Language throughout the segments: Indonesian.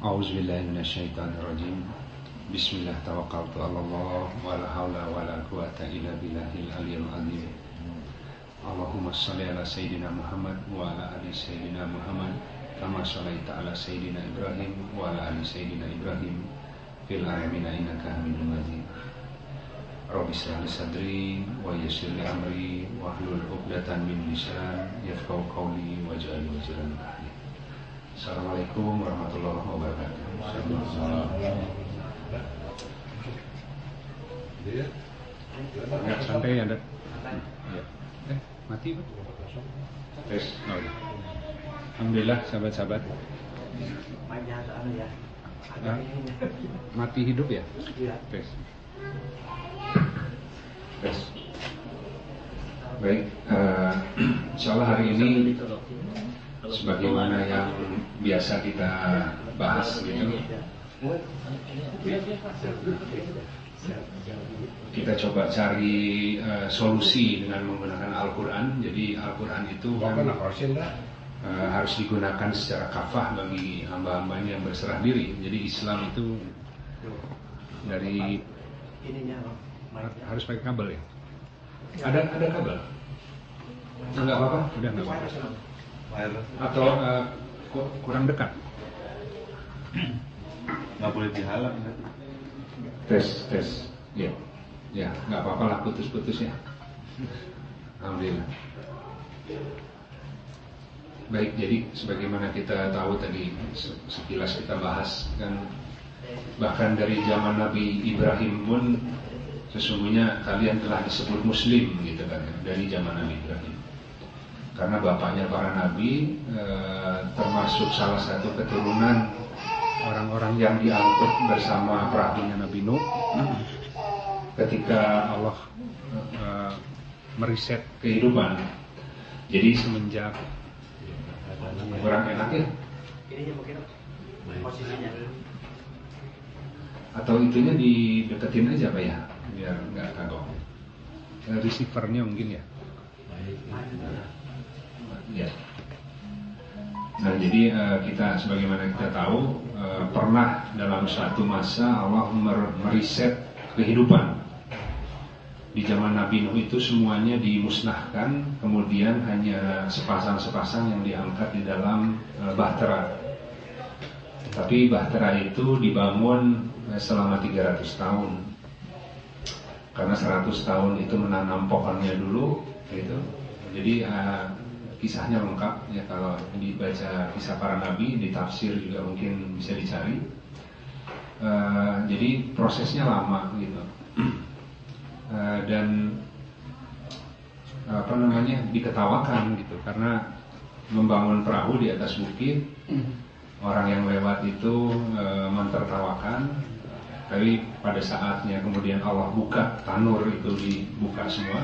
A'udzu billahi minasyaitonir rajim. Bismillah tawakkaltu 'ala Allah wa la haula wa la quwata illa billahil aliyyil azim. Allahumma shalli ala sayyidina Muhammad wa ala ali sayyidina Muhammad kama shallaita ala sayyidina Ibrahim wa ala ali sayyidina Ibrahim fil alamin innaka Hamidum Majid. Rabbi israh sadri wa yassir li amri wa hlul 'uqdatan min lisan yafqahu qawli waj'al wajiran Assalamualaikum warahmatullahi wabarakatuh. Enggak santai ada. Ya. Eh, mati Pak? Tes. Oh, ya. Alhamdulillah sahabat-sahabat. Ah, mati hidup ya? Tes. Tes. Baik, uh, insya Allah hari ini sebagaimana yang biasa kita bahas gitu. Kita coba cari uh, solusi dengan menggunakan Al-Quran. Jadi Al-Quran itu kan, uh, harus digunakan secara kafah bagi hamba-hambanya yang berserah diri. Jadi Islam itu dari harus pakai kabel ya. Ada ada kabel? Enggak apa-apa, udah enggak apa-apa atau uh, kurang dekat. Nggak boleh dihalang tes tes. Ya ya nggak apa-apa lah putus-putus ya. Alhamdulillah. Baik jadi sebagaimana kita tahu tadi sekilas kita bahas kan bahkan dari zaman Nabi Ibrahim pun sesungguhnya kalian telah disebut muslim gitu kan dari zaman Nabi Ibrahim karena bapaknya para nabi e, termasuk salah satu keturunan orang-orang yang diangkut bersama perahunya Nabi Nuh ketika Allah e, meriset kehidupan. Jadi semenjak kurang enak ya. Atau itunya dideketin aja pak ya, biar nggak kagok. Receivernya mungkin ya. Ya. Nah jadi uh, kita sebagaimana kita tahu uh, pernah dalam suatu masa Allah mer meriset kehidupan. Di zaman Nabi Nuh itu semuanya dimusnahkan kemudian hanya sepasang-sepasang yang diangkat di dalam uh, bahtera. Tapi bahtera itu dibangun selama 300 tahun. Karena 100 tahun itu menanam pohonnya dulu gitu. Jadi uh, kisahnya lengkap ya kalau dibaca kisah para nabi di tafsir juga mungkin bisa dicari. Uh, jadi prosesnya lama gitu. Uh, dan apa namanya diketawakan gitu. Karena membangun perahu di atas bukit orang yang lewat itu uh, mentertawakan. Tapi pada saatnya kemudian Allah buka tanur itu dibuka semua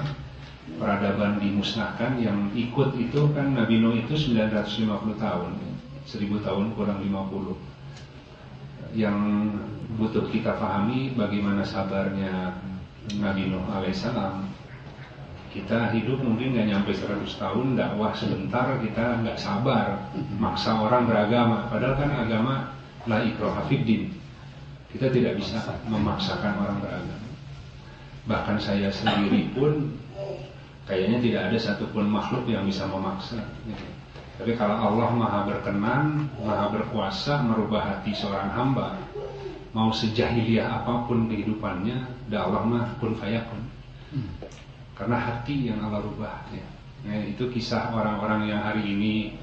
peradaban dimusnahkan yang ikut itu kan Nabi Nuh itu 950 tahun 1000 tahun kurang 50 yang butuh kita pahami bagaimana sabarnya Nabi Nuh alaihissalam. Kita hidup mungkin nggak nyampe 100 tahun dakwah sebentar kita nggak sabar maksa orang beragama. Padahal kan agama la ikroha fiddin kita tidak bisa memaksakan orang beragama. Bahkan saya sendiri pun kayaknya tidak ada satupun makhluk yang bisa memaksa. Gitu. Tapi kalau Allah maha berkenan, maha berkuasa merubah hati seorang hamba, mau sejahiliyah apa pun kehidupannya, dah Allah mah kun fayakun. Karena hati yang Allah rubah. Ya. Nah, itu kisah orang-orang yang hari ini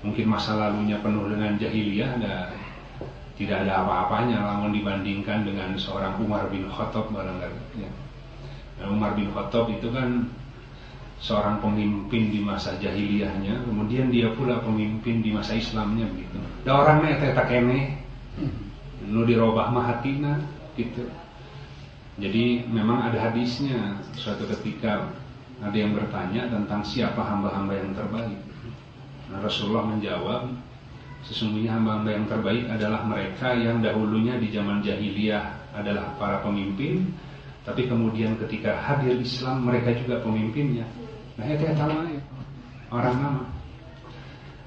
mungkin masa lalunya penuh dengan jahiliyah, ada tidak ada apa-apanya, namun dibandingkan dengan seorang Umar bin Khattab barangkali. Ya. Nah, Umar bin Khattab itu kan seorang pemimpin di masa jahiliyahnya, kemudian dia pula pemimpin di masa Islamnya begitu. Da orangnya tak kene, nu dirobah mah hatina gitu. Jadi memang ada hadisnya suatu ketika ada yang bertanya tentang siapa hamba-hamba yang terbaik. Nah, Rasulullah menjawab, sesungguhnya hamba-hamba yang terbaik adalah mereka yang dahulunya di zaman jahiliyah adalah para pemimpin, tapi kemudian ketika hadir Islam mereka juga pemimpinnya. Nah itu yang sama orang nama.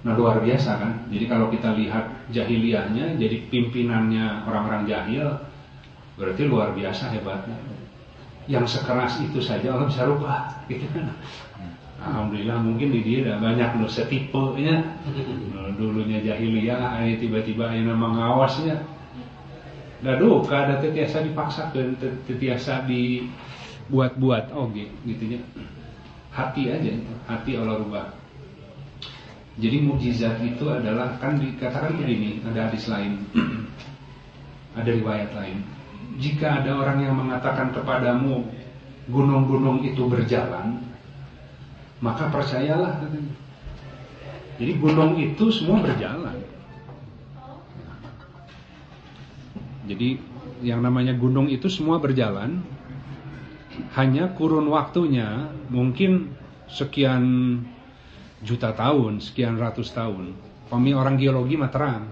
Nah luar biasa kan. Jadi kalau kita lihat jahiliyahnya, jadi pimpinannya orang-orang jahil, berarti luar biasa hebatnya. Yang sekeras itu saja Allah bisa rubah, gitu kan. Alhamdulillah mungkin di dia banyak lo setipenya. Nah, dulunya jahiliyah, ini tiba-tiba ini mengawasnya. Nah duka ada tetiasa dipaksakan, tetiasa dibuat-buat, oh gitu ya. Hati aja, hati Allah rubah. Jadi mukjizat itu adalah kan dikatakan begini, ada hadis lain, ada riwayat lain. Jika ada orang yang mengatakan kepadamu gunung-gunung itu berjalan, maka percayalah Jadi gunung itu semua berjalan. Jadi yang namanya gunung itu semua berjalan. Hanya kurun waktunya mungkin sekian juta tahun, sekian ratus tahun. Kami orang geologi mah terang.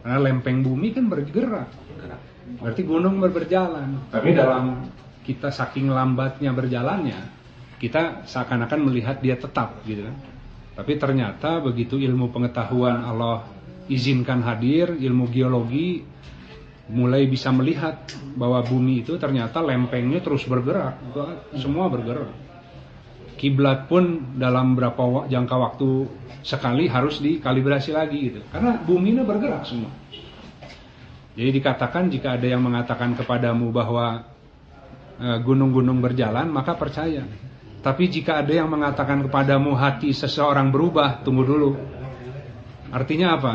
Karena lempeng bumi kan bergerak. Berarti gunung berjalan. Tapi dalam kita saking lambatnya berjalannya, kita seakan-akan melihat dia tetap gitu kan. Tapi ternyata begitu ilmu pengetahuan Allah izinkan hadir, ilmu geologi mulai bisa melihat bahwa bumi itu ternyata lempengnya terus bergerak, semua bergerak kiblat pun dalam berapa jangka waktu sekali harus dikalibrasi lagi gitu. Karena bumi ini bergerak semua. Jadi dikatakan jika ada yang mengatakan kepadamu bahwa e, gunung-gunung berjalan, maka percaya. Tapi jika ada yang mengatakan kepadamu hati seseorang berubah, tunggu dulu. Artinya apa?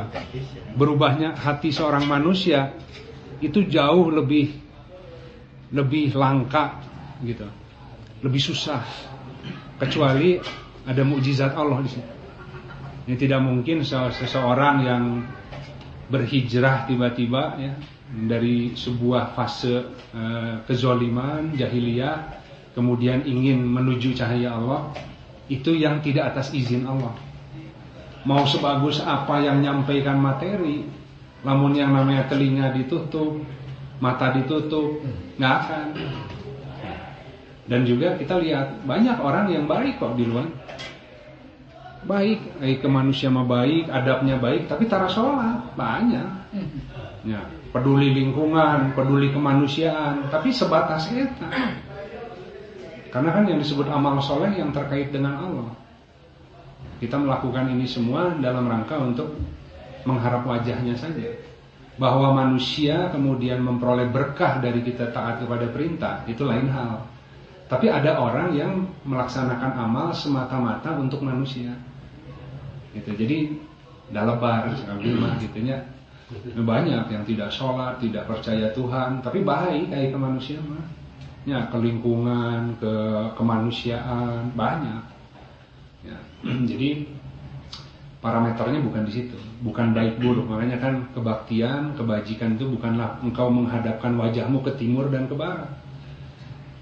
Berubahnya hati seorang manusia itu jauh lebih lebih langka gitu. Lebih susah kecuali ada mukjizat Allah di sini. Ini tidak mungkin seseorang yang berhijrah tiba-tiba ya dari sebuah fase uh, kezoliman jahiliyah kemudian ingin menuju cahaya Allah itu yang tidak atas izin Allah. Mau sebagus apa yang nyampaikan materi, namun yang namanya telinga ditutup, mata ditutup, nggak akan. Dan juga kita lihat banyak orang yang baik kok di luar. Baik, eh, ke manusia mah baik, adabnya baik, tapi tara sholat banyak. Ya, peduli lingkungan, peduli kemanusiaan, tapi sebatas kita. Karena kan yang disebut amal soleh yang terkait dengan Allah. Kita melakukan ini semua dalam rangka untuk mengharap wajahnya saja. Bahwa manusia kemudian memperoleh berkah dari kita taat kepada perintah, itu lain hal. Tapi ada orang yang melaksanakan amal semata-mata untuk manusia. Gitu. Jadi dalebar mah gitunya. Banyak yang tidak sholat, tidak percaya Tuhan, tapi baik kayak ke manusia mah. Ya, ke lingkungan, ke kemanusiaan, banyak. Ya. Jadi parameternya bukan di situ, bukan baik buruk. Makanya kan kebaktian, kebajikan itu bukanlah engkau menghadapkan wajahmu ke timur dan ke barat.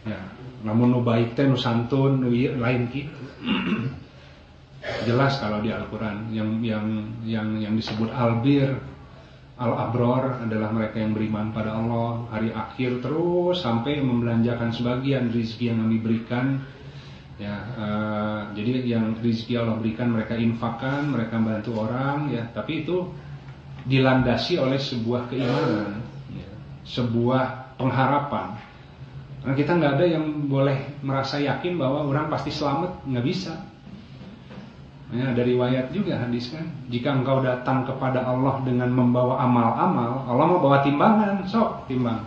Ya, namun nu baik teh nu santun nu lain gitu jelas kalau di Al-Qur'an yang yang yang yang disebut albir al-abror adalah mereka yang beriman pada Allah hari akhir terus sampai membelanjakan sebagian rizki yang kami berikan ya uh, jadi yang rizki Allah berikan mereka infakkan mereka bantu orang ya tapi itu dilandasi oleh sebuah keimanan ya, sebuah pengharapan karena kita nggak ada yang boleh merasa yakin bahwa orang pasti selamat, nggak bisa. Ya, dari wayat juga hadis kan, jika engkau datang kepada Allah dengan membawa amal-amal, Allah mau bawa timbangan, sok timbang.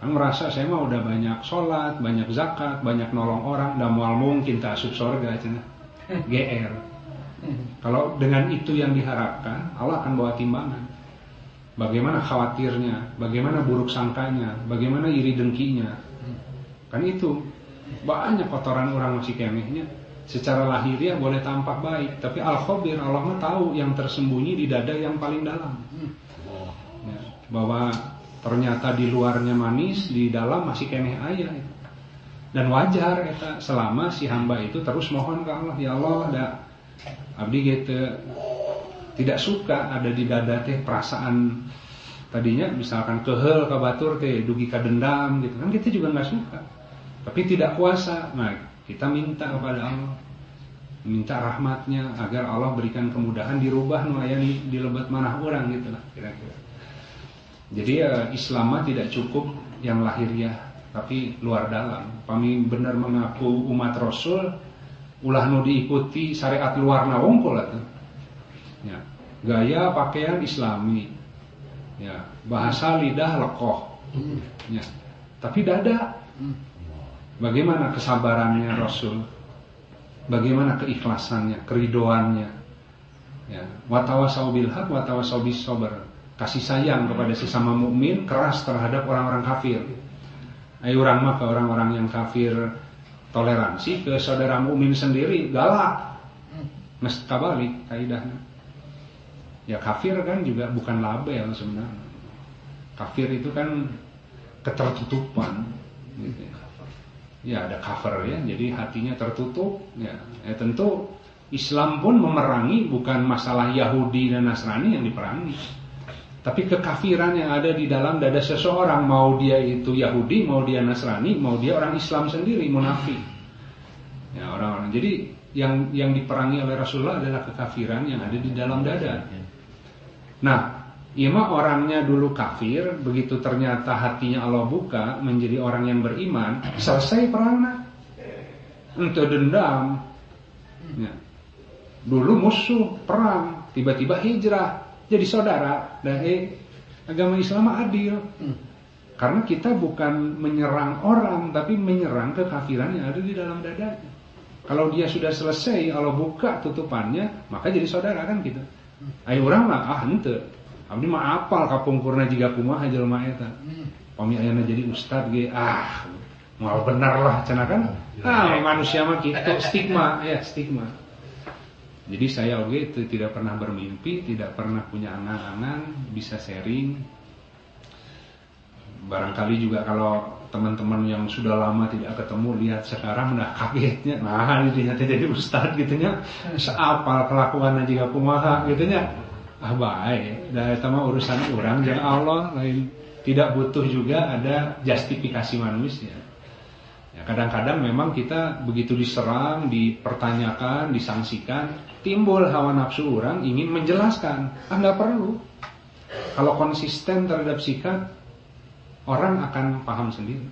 Ya, kan merasa saya mah udah banyak sholat, banyak zakat, banyak nolong orang, dan mual mungkin tak asup sorga, cina. GR. Kalau dengan itu yang diharapkan, Allah akan bawa timbangan bagaimana khawatirnya, bagaimana buruk sangkanya, bagaimana iri dengkinya. Kan itu banyak kotoran orang masih kemehnya. Secara lahiriah boleh tampak baik, tapi al khobir Allah mah tahu yang tersembunyi di dada yang paling dalam. Ya, bahwa ternyata di luarnya manis, di dalam masih kemeh ayah. Dan wajar kita selama si hamba itu terus mohon ke Allah, ya Allah, ada abdi gitu tidak suka ada di dada teh perasaan tadinya misalkan kehel ke batur teh dugi ke dendam gitu kan kita juga nggak suka tapi tidak kuasa nah kita minta kepada Allah minta rahmatnya agar Allah berikan kemudahan dirubah nu di lebat manah orang gitu lah kira-kira. Jadi ya Islam tidak cukup yang lahiriah tapi luar dalam. Kami benar mengaku umat Rasul ulah nu diikuti syariat luar nawongkol atuh. Ya. Gaya pakaian Islami. Ya, bahasa lidah lekoh. Ya. Tapi dada. Bagaimana kesabarannya Rasul? bagaimana keikhlasannya, keridoannya. Ya, watawasau bil haq, watawasau bis sabar. Kasih sayang kepada sesama mukmin, keras terhadap orang-orang kafir. Ayo orang mah ke orang-orang yang kafir toleransi ke saudara mukmin sendiri galak. Mesti kabalik kaidahnya. Ya kafir kan juga bukan label sebenarnya. Kafir itu kan ketertutupan. Ya ya ada cover ya, jadi hatinya tertutup. Ya, ya tentu Islam pun memerangi bukan masalah Yahudi dan Nasrani yang diperangi, tapi kekafiran yang ada di dalam dada seseorang, mau dia itu Yahudi, mau dia Nasrani, mau dia orang Islam sendiri, munafik. Ya orang-orang. Jadi yang yang diperangi oleh Rasulullah adalah kekafiran yang ada di dalam dada. Nah, Iya mah orangnya dulu kafir, begitu ternyata hatinya Allah buka menjadi orang yang beriman, selesai perangnya. Untuk dendam. Ya. Dulu musuh, perang, tiba-tiba hijrah, jadi saudara. Eh, agama Islam adil. Karena kita bukan menyerang orang, tapi menyerang kekafiran yang ada di dalam dadanya. Kalau dia sudah selesai, Allah buka tutupannya, maka jadi saudara kan kita. Ayo orang lah, ah ente Abdi mah apal kapungkurna jika kumaha jelema eta. Pami ayana jadi ustad ge ah mau benar lah cenah kan. Ah manusia mah gitu stigma ya stigma. Jadi saya oke itu tidak pernah bermimpi, tidak pernah punya angan-angan, bisa sharing. Barangkali juga kalau teman-teman yang sudah lama tidak ketemu lihat sekarang udah kagetnya, nah ini ternyata jadi ustad gitunya, seapal kelakuan jika kumaha gitunya ah baik. Dan itu mah urusan orang jangan Allah. Lain tidak butuh juga ada justifikasi manusia. ya kadang-kadang memang kita begitu diserang dipertanyakan disangsikan timbul hawa nafsu orang ingin menjelaskan ah perlu kalau konsisten terhadap sikap orang akan paham sendiri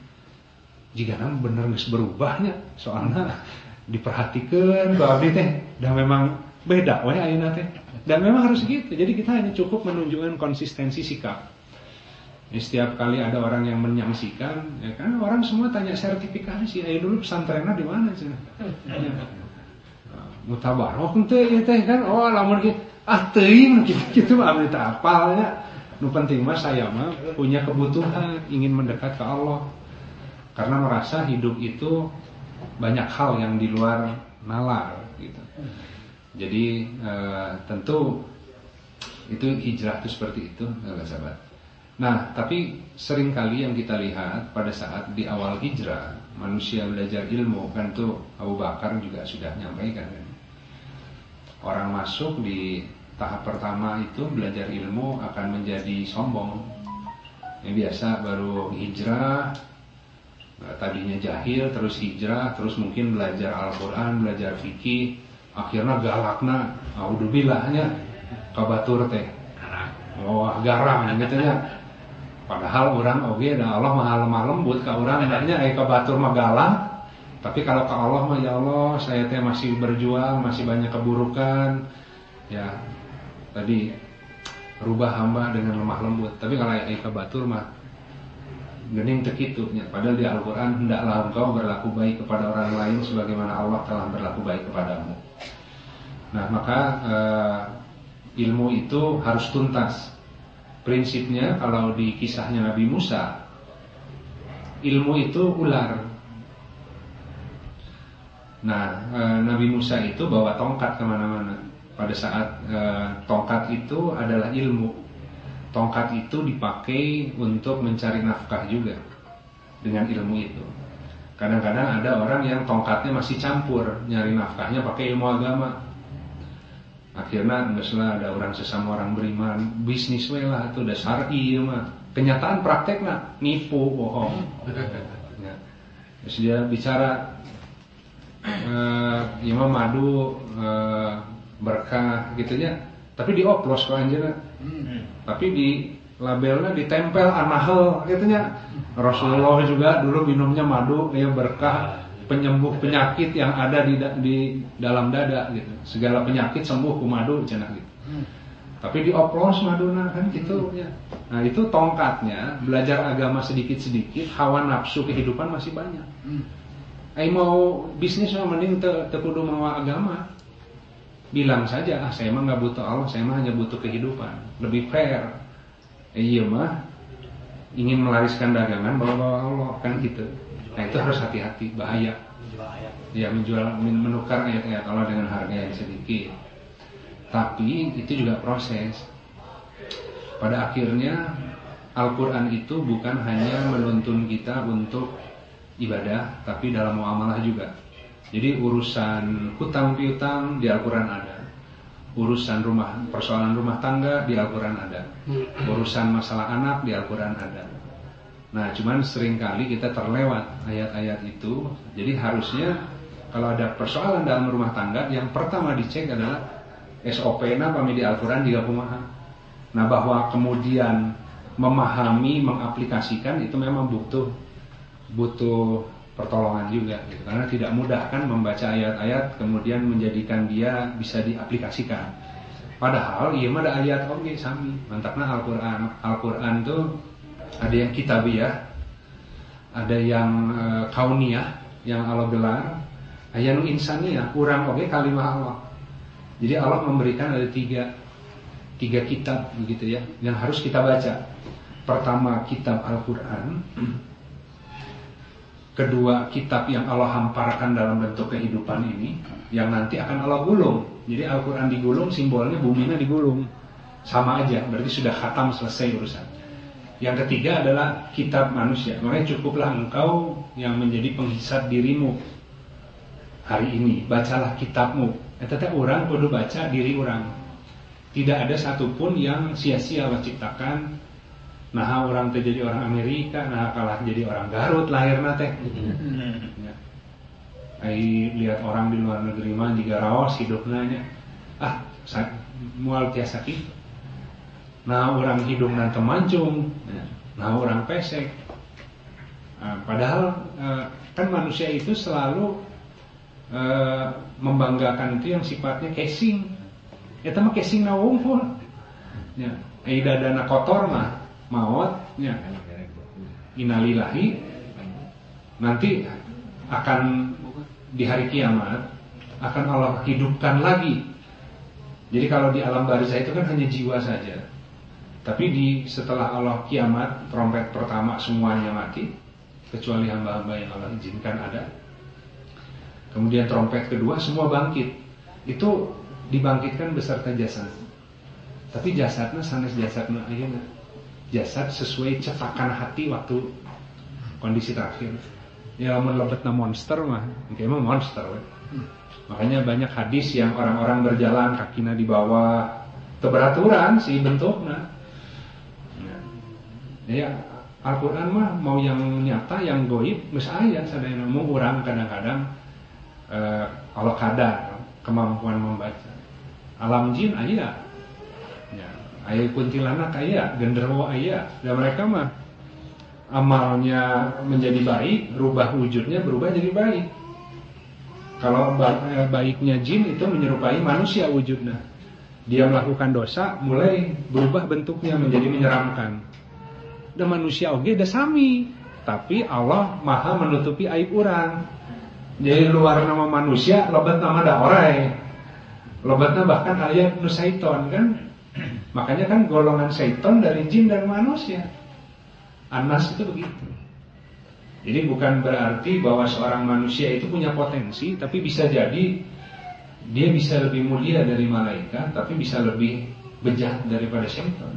jika nam benar nggak berubahnya soalnya diperhatikan bahwa teh dan memang beda wah ayeuna teh dan memang harus gitu. Jadi kita hanya cukup menunjukkan konsistensi sikap. Ya, setiap kali ada orang yang menyaksikan, ya kan orang semua tanya sertifikasi. Ayo dulu pesantrennya di mana sih? Ya. Mutabaroh teh ya teh kan. Oh, lamun gitu. Ah teuing gitu, gitu abdi apalnya. Nu penting mah saya mah punya kebutuhan ingin mendekat ke Allah. Karena merasa hidup itu banyak hal yang di luar nalar gitu. Jadi uh, tentu itu hijrah itu seperti itu, sahabat. Nah, tapi sering kali yang kita lihat pada saat di awal hijrah, manusia belajar ilmu, kan tuh Abu Bakar juga sudah nyampaikan. Kan? Orang masuk di tahap pertama itu belajar ilmu akan menjadi sombong. Yang biasa baru hijrah, tadinya jahil, terus hijrah, terus mungkin belajar Al-Quran, belajar fikih, akhirnya galakna audzubilahnya kabatur teh oh garang gitu nya padahal orang oke dan Allah maha lemah lembut ke orang adanya eh kabatur mah galak tapi kalau ke Allah mah ya Allah saya teh masih berjuang masih banyak keburukan ya tadi rubah hamba dengan lemah lembut tapi kalau eh kabatur mah gening tekitu ya. padahal di Al-Qur'an hendaklah engkau berlaku baik kepada orang lain sebagaimana Allah telah berlaku baik kepadamu. Nah, maka uh, ilmu itu harus tuntas. Prinsipnya kalau di kisahnya Nabi Musa, ilmu itu ular. Nah, uh, Nabi Musa itu bawa tongkat ke mana-mana. Pada saat uh, tongkat itu adalah ilmu tongkat itu dipakai untuk mencari nafkah juga dengan ilmu itu. Kadang-kadang ada orang yang tongkatnya masih campur nyari nafkahnya pakai ilmu agama. Akhirnya misalnya ada orang sesama orang beriman bisnis we lah itu dasar iya mah. Kenyataan prakteknya nipu bohong. Ya. Terus dia bicara uh, ya mah madu uh, berkah gitunya tapi dioplos kok anjir tapi di labelnya ditempel anahel gitunya Rasulullah juga dulu minumnya madu ya berkah penyembuh penyakit yang ada di, di dalam dada gitu. Segala penyakit sembuh ku madu cina gitu. Tapi dioplos maduna kan gitu. ya. Nah itu tongkatnya belajar agama sedikit sedikit hawa nafsu kehidupan masih banyak. Ayo mau bisnis mah mending te, te kudu mau agama. Bilang saja ah saya mah nggak butuh Allah saya mah hanya butuh kehidupan. Lebih fair. Eh, iya mah. Ingin melariskan dagangan bawa-bawa Allah kan gitu nah itu harus hati-hati bahaya ya menjual menukar ayat-ayat Allah dengan harga yang sedikit tapi itu juga proses pada akhirnya Al-Quran itu bukan hanya menuntun kita untuk ibadah tapi dalam muamalah juga jadi urusan hutang piutang di Al-Quran ada. Urusan rumah persoalan rumah tangga di Al-Quran ada. Urusan masalah anak di Al-Quran ada. Nah, cuman sering kali kita terlewat ayat-ayat itu. Jadi harusnya kalau ada persoalan dalam rumah tangga, yang pertama dicek adalah SOP-nya kami di Al-Quran juga kumaha. Nah, bahwa kemudian memahami, mengaplikasikan itu memang butuh butuh pertolongan juga gitu. karena tidak mudah kan membaca ayat-ayat kemudian menjadikan dia bisa diaplikasikan padahal iya ada ayat oke okay, sami mantapnya Al-Qur'an Al-Qur'an tuh ada yang kitabiah ada yang e, kauniyah yang Allah gelar ayat nu insaniyah kurang oke okay, kalimah Allah jadi Allah memberikan ada tiga tiga kitab begitu ya yang harus kita baca pertama kitab Al-Qur'an kedua kitab yang Allah hamparkan dalam bentuk kehidupan ini yang nanti akan Allah gulung. Jadi Al-Quran digulung, simbolnya buminya digulung. Sama aja, berarti sudah khatam selesai urusan. Yang ketiga adalah kitab manusia. Makanya cukuplah engkau yang menjadi penghisap dirimu hari ini. Bacalah kitabmu. Ya, tetap orang kudu baca diri orang. Tidak ada satupun yang sia-sia Allah ciptakan nah orang teh jadi orang Amerika nah kalah jadi orang Garut lahir teh ya. Ai lihat orang di luar negeri mah juga raos hidupnya nya ah mual tiasa kitu nah orang hidup nanti mancung ya. nah orang pesek. Nah, padahal eh, kan manusia itu selalu uh, membanggakan itu yang sifatnya casing. Ya mah casing na wungkul ya ai dana kotor mah maut ya. Inalilahi nanti akan di hari kiamat akan Allah hidupkan lagi. Jadi kalau di alam barzah itu kan hanya jiwa saja tapi di setelah Allah kiamat trompet pertama semuanya mati kecuali hamba-hamba yang Allah izinkan ada kemudian trompet kedua semua bangkit itu dibangkitkan beserta jasad tapi jasadnya sanes jasadnya ayeuna jasad sesuai cetakan hati waktu kondisi terakhir. Ya lamun lebetna monster mah, mah monster. We. Makanya banyak hadis yang orang-orang berjalan kakinya di bawah keberaturan si bentuknya. Ya, Al-Quran mah mau yang nyata, yang goib, misalnya sadaya mau orang kadang-kadang eh, kalau kadar kemampuan membaca. Alam jin aja ayah kuntilanak ayah, genderuwo ayah, dan mereka mah amalnya menjadi baik, rubah wujudnya berubah jadi baik. Kalau eh, baiknya jin itu menyerupai manusia wujudnya. Dia melakukan dosa, mulai berubah bentuknya menjadi menyeramkan. Dan manusia oke, okay, sami. Tapi Allah maha menutupi aib orang. Jadi luar nama manusia, lobat nama da orang. Lobatnya bahkan ayat nusaiton kan Makanya kan golongan setan dari jin dan manusia. Anas itu begitu. Jadi bukan berarti bahwa seorang manusia itu punya potensi, tapi bisa jadi dia bisa lebih mulia dari malaikat, tapi bisa lebih bejat daripada setan.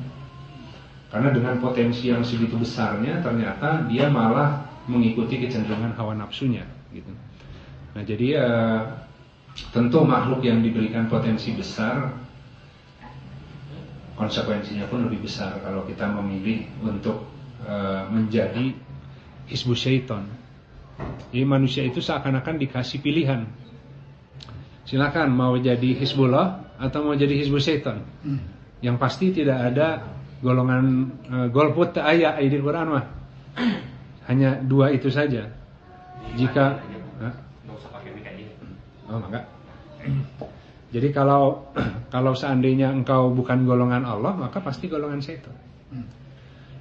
Karena dengan potensi yang segitu besarnya, ternyata dia malah mengikuti kecenderungan hawa nafsunya. Gitu. Nah jadi uh, tentu makhluk yang diberikan potensi besar konsekuensinya pun lebih besar kalau kita memilih untuk uh, menjadi hizbus syaiton Jadi manusia itu seakan-akan dikasih pilihan. Silakan mau jadi Hizbullah atau mau jadi Hizbul Setan. Hmm. Yang pasti tidak ada golongan uh, golput ayat di Quran mah. Hanya dua itu saja. Jika Oh, enggak. Jadi kalau kalau seandainya engkau bukan golongan Allah, maka pasti golongan setan.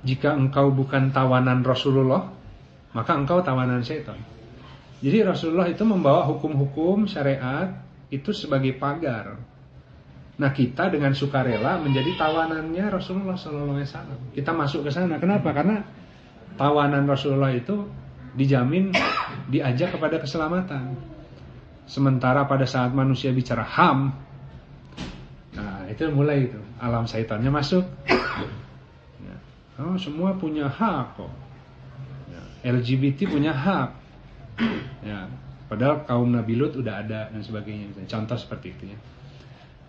Jika engkau bukan tawanan Rasulullah, maka engkau tawanan setan. Jadi Rasulullah itu membawa hukum-hukum syariat itu sebagai pagar. Nah kita dengan sukarela menjadi tawanannya Rasulullah SAW. Kita masuk ke sana. Kenapa? Karena tawanan Rasulullah itu dijamin diajak kepada keselamatan. Sementara pada saat manusia bicara ham, nah itu mulai itu alam syaitannya masuk. Ya. Oh, semua punya hak kok. Ya. LGBT punya hak. Ya, padahal kaum Nabi Lut udah ada dan sebagainya. Contoh seperti itu ya.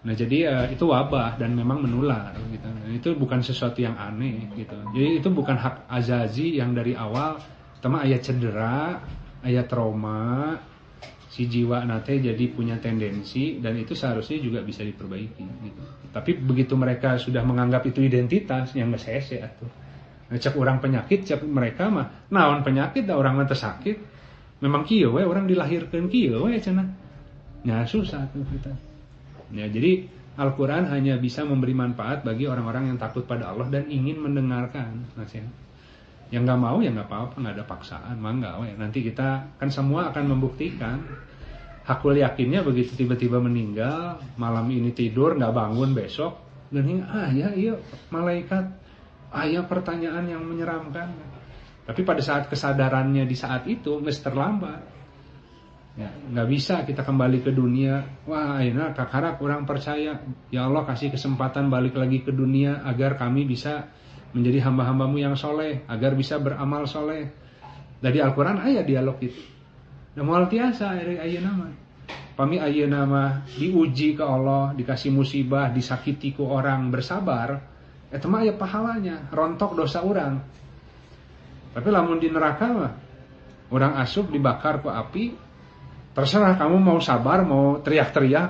Nah jadi uh, itu wabah dan memang menular gitu. Dan itu bukan sesuatu yang aneh gitu. Jadi itu bukan hak azazi yang dari awal, tema ayat cedera, ayat trauma, si jiwa nate jadi punya tendensi dan itu seharusnya juga bisa diperbaiki gitu. Tapi begitu mereka sudah menganggap itu identitas yang nggak saya tuh. Cek orang penyakit, cek mereka mah naon penyakit, orang mah sakit. Memang kieu we orang dilahirkan kieu we cenah. Ya susah tuh kita. Ya jadi Al-Quran hanya bisa memberi manfaat bagi orang-orang yang takut pada Allah dan ingin mendengarkan nasihat. Yang nggak mau ya nggak apa-apa, nggak ada paksaan, mangga we. Nanti kita kan semua akan membuktikan. Hakul yakinnya begitu tiba-tiba meninggal, malam ini tidur nggak bangun besok dan hingga ah ya iya malaikat ayah pertanyaan yang menyeramkan. Tapi pada saat kesadarannya di saat itu nggak terlambat. Ya, nggak bisa kita kembali ke dunia. Wah, ini kakara kurang percaya. Ya Allah kasih kesempatan balik lagi ke dunia agar kami bisa menjadi hamba-hambamu yang soleh agar bisa beramal soleh. Dari Al-Quran ayat dialog itu. Dan mual tiasa ayat nama pami ayat nama diuji ke Allah dikasih musibah disakiti ke orang bersabar. Itu mah ayat pahalanya rontok dosa orang. Tapi lamun di neraka mah orang asup dibakar ke api terserah kamu mau sabar mau teriak-teriak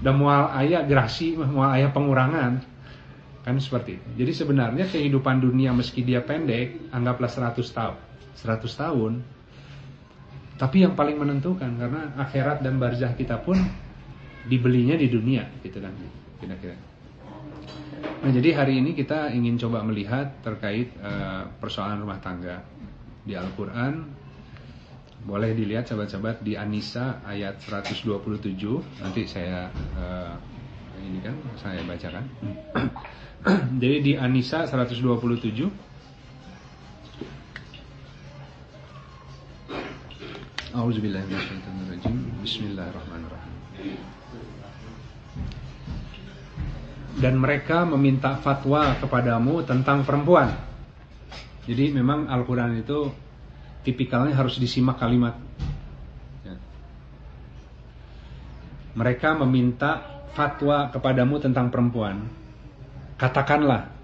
dan mual ayat gerasi mual ayat pengurangan Kan seperti itu. Jadi sebenarnya kehidupan dunia meski dia pendek, anggaplah 100 tahun. 100 tahun. Tapi yang paling menentukan karena akhirat dan barzah kita pun dibelinya di dunia gitu kan. Kira-kira. Nah, jadi hari ini kita ingin coba melihat terkait uh, persoalan rumah tangga di Al-Qur'an. Boleh dilihat sahabat-sahabat di Anisa ayat 127. Nanti saya uh, ini kan saya bacakan. Jadi di Anisa 127 Auzubillahiminasyaitonirrajim Bismillahirrahmanirrahim Dan mereka meminta fatwa kepadamu tentang perempuan Jadi memang Al-Quran itu Tipikalnya harus disimak kalimat ya. Mereka meminta fatwa kepadamu tentang perempuan Katakanlah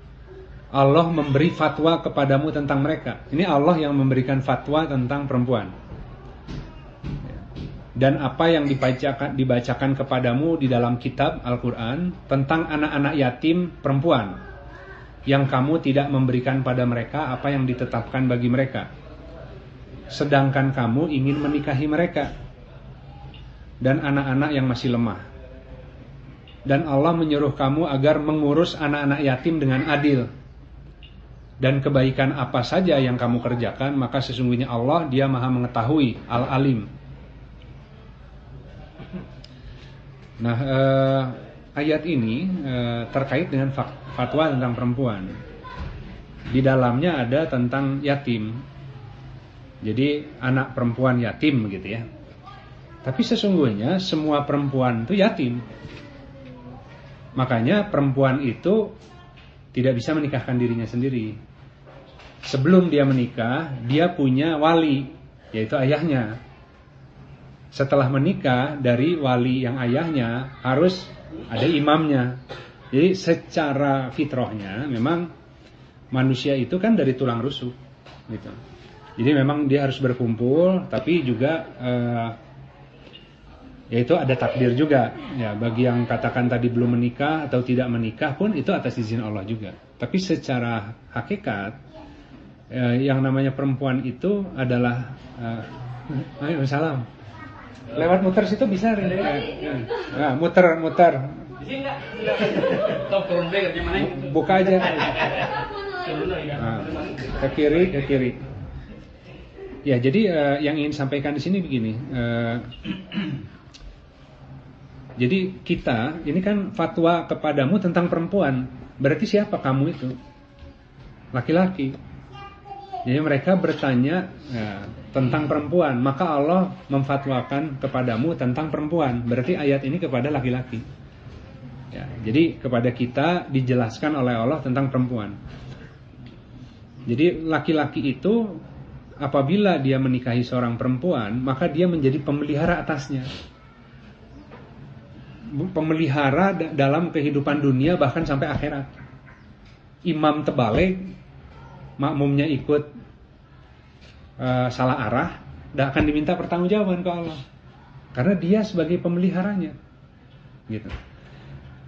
Allah memberi fatwa kepadamu tentang mereka. Ini Allah yang memberikan fatwa tentang perempuan. Dan apa yang dibacakan, dibacakan kepadamu di dalam kitab Al-Quran tentang anak-anak yatim perempuan yang kamu tidak memberikan pada mereka apa yang ditetapkan bagi mereka. Sedangkan kamu ingin menikahi mereka dan anak-anak yang masih lemah dan Allah menyuruh kamu agar mengurus anak-anak yatim dengan adil. Dan kebaikan apa saja yang kamu kerjakan, maka sesungguhnya Allah dia maha mengetahui, al-alim. Nah, eh, ayat ini eh, terkait dengan fatwa tentang perempuan. Di dalamnya ada tentang yatim. Jadi anak perempuan yatim gitu ya. Tapi sesungguhnya semua perempuan itu yatim. Makanya perempuan itu tidak bisa menikahkan dirinya sendiri. Sebelum dia menikah, dia punya wali, yaitu ayahnya. Setelah menikah dari wali yang ayahnya harus ada imamnya. Jadi secara fitrahnya memang manusia itu kan dari tulang rusuk gitu. Jadi memang dia harus berkumpul, tapi juga uh, yaitu ada takdir juga. Ya, bagi yang katakan tadi belum menikah atau tidak menikah pun itu atas izin Allah juga. Tapi secara hakikat uh, yang namanya perempuan itu adalah uh, ayo salam. Lewat muter situ bisa ya, ya. Nah, muter muter. Buka aja. Nah, ke kiri ke kiri. Ya, jadi uh, yang ingin sampaikan di sini begini. Uh, jadi kita ini kan fatwa kepadamu tentang perempuan. Berarti siapa kamu itu? Laki-laki. Jadi mereka bertanya ya, tentang perempuan, maka Allah memfatwakan kepadamu tentang perempuan. Berarti ayat ini kepada laki-laki. Ya, jadi kepada kita dijelaskan oleh Allah tentang perempuan. Jadi laki-laki itu apabila dia menikahi seorang perempuan, maka dia menjadi pemelihara atasnya. Pemelihara dalam kehidupan dunia bahkan sampai akhirat. Imam terbalik, makmumnya ikut uh, salah arah, tidak akan diminta pertanggungjawaban ke Allah. Karena dia sebagai pemeliharanya. Gitu.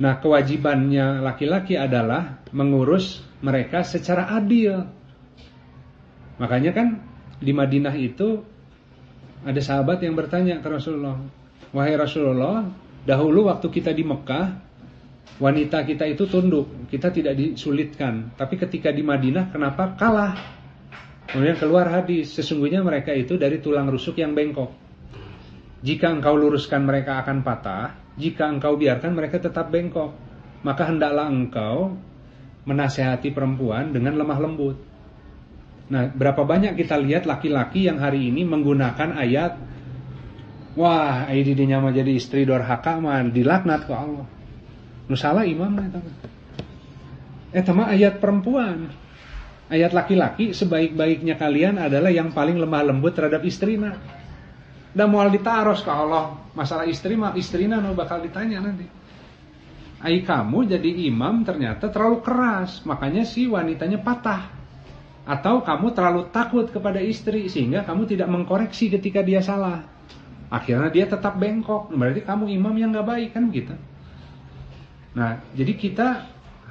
Nah, kewajibannya laki-laki adalah mengurus mereka secara adil. Makanya kan di Madinah itu ada sahabat yang bertanya ke Rasulullah, "Wahai Rasulullah, dahulu waktu kita di Mekah, wanita kita itu tunduk, kita tidak disulitkan. Tapi ketika di Madinah kenapa kalah?" Kemudian keluar hadis, sesungguhnya mereka itu dari tulang rusuk yang bengkok. Jika engkau luruskan mereka akan patah, jika engkau biarkan mereka tetap bengkok, maka hendaklah engkau menasehati perempuan dengan lemah lembut. Nah, berapa banyak kita lihat laki-laki yang hari ini menggunakan ayat Wah, IDD-nya mah jadi istri dorhaka mah dilaknat ke Allah. Nu salah imam eta Eh, mah ayat perempuan. Ayat laki-laki sebaik-baiknya kalian adalah yang paling lemah lembut terhadap istrina. Dan mau ditaros ke Allah masalah istri mah istrina no bakal ditanya nanti. Ai kamu jadi imam ternyata terlalu keras, makanya si wanitanya patah. Atau kamu terlalu takut kepada istri sehingga kamu tidak mengkoreksi ketika dia salah. Akhirnya dia tetap bengkok. Berarti kamu imam yang gak baik kan gitu. Nah, jadi kita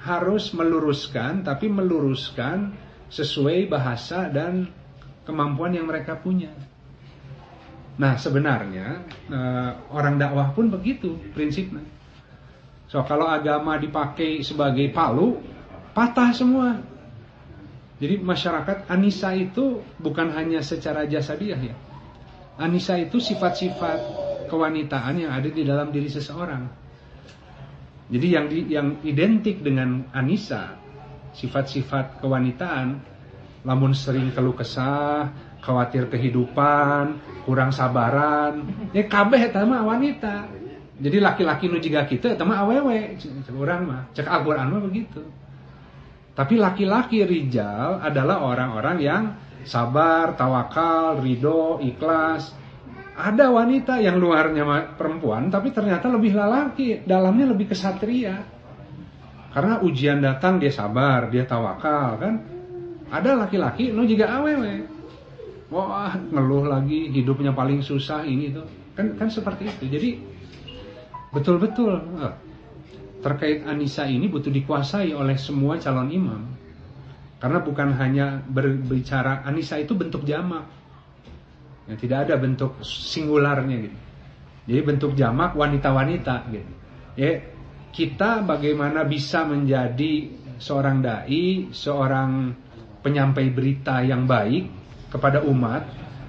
harus meluruskan tapi meluruskan sesuai bahasa dan kemampuan yang mereka punya. Nah, sebenarnya eh, orang dakwah pun begitu prinsipnya. So, kalau agama dipakai sebagai palu, patah semua. Jadi masyarakat Anissa itu bukan hanya secara jasa dia ya. Anissa itu sifat-sifat kewanitaan yang ada di dalam diri seseorang. Jadi yang di, yang identik dengan Anissa, sifat-sifat kewanitaan, lamun sering keluh kesah, khawatir kehidupan, kurang sabaran, ya kabeh eta mah wanita. Jadi laki-laki nu kita eta mah awewe, cek urang mah, cek Al-Qur'an mah begitu. Tapi laki-laki rijal adalah orang-orang yang sabar, tawakal, ridho, ikhlas. Ada wanita yang luarnya perempuan tapi ternyata lebih lelaki, dalamnya lebih kesatria. Karena ujian datang dia sabar, dia tawakal kan. Ada laki-laki lu juga awewe. Wah, ngeluh lagi hidupnya paling susah ini tuh. Kan kan seperti itu. Jadi betul-betul eh, terkait Anissa ini butuh dikuasai oleh semua calon imam. Karena bukan hanya berbicara Anissa itu bentuk jamak. Ya, tidak ada bentuk singularnya gitu. Jadi bentuk jamak wanita-wanita gitu. Ya, kita bagaimana bisa menjadi seorang dai, seorang penyampai berita yang baik kepada umat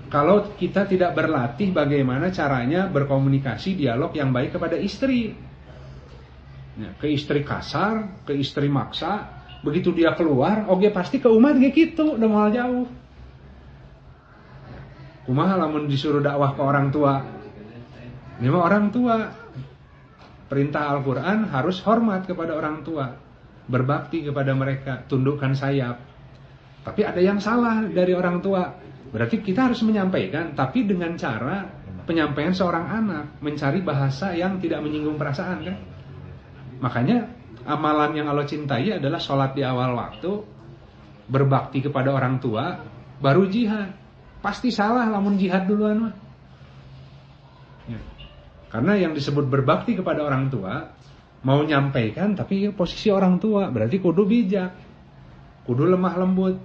kalau kita tidak berlatih bagaimana caranya berkomunikasi dialog yang baik kepada istri Ya, ke istri kasar, ke istri maksa, begitu dia keluar, oke pasti ke umat gitu, udah mal jauh. Kumaha lamun disuruh dakwah ke orang tua. Mah orang tua. Perintah Al-Qur'an harus hormat kepada orang tua, berbakti kepada mereka, tundukkan sayap. Tapi ada yang salah dari orang tua. Berarti kita harus menyampaikan tapi dengan cara penyampaian seorang anak, mencari bahasa yang tidak menyinggung perasaan kan. Makanya amalan yang Allah cintai adalah sholat di awal waktu, berbakti kepada orang tua, baru jihad. pasti salah lamun jihad duluan mah. Ya. Karena yang disebut berbakti kepada orang tua mau nyampaikan tapi posisi orang tua berarti kudu bijak. Kudu lemah lembut,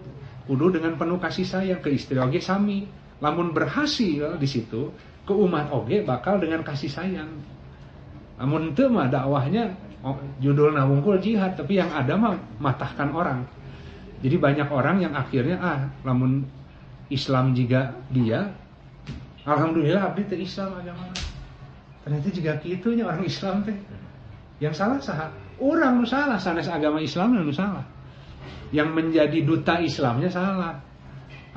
kudu dengan penuh kasih sayang ke istri oge sami. Lamun berhasil di situ ke umat oge bakal dengan kasih sayang. Namun itu mah dakwahnya judul nawungkul jihad tapi yang ada mah matahkan orang. Jadi banyak orang yang akhirnya ah lamun Islam juga dia Alhamdulillah abdi teh Islam agama. Ternyata juga kitunya orang Islam teh. Yang salah sah orang nu salah sanes agama Islam nu salah. Yang menjadi duta Islamnya salah.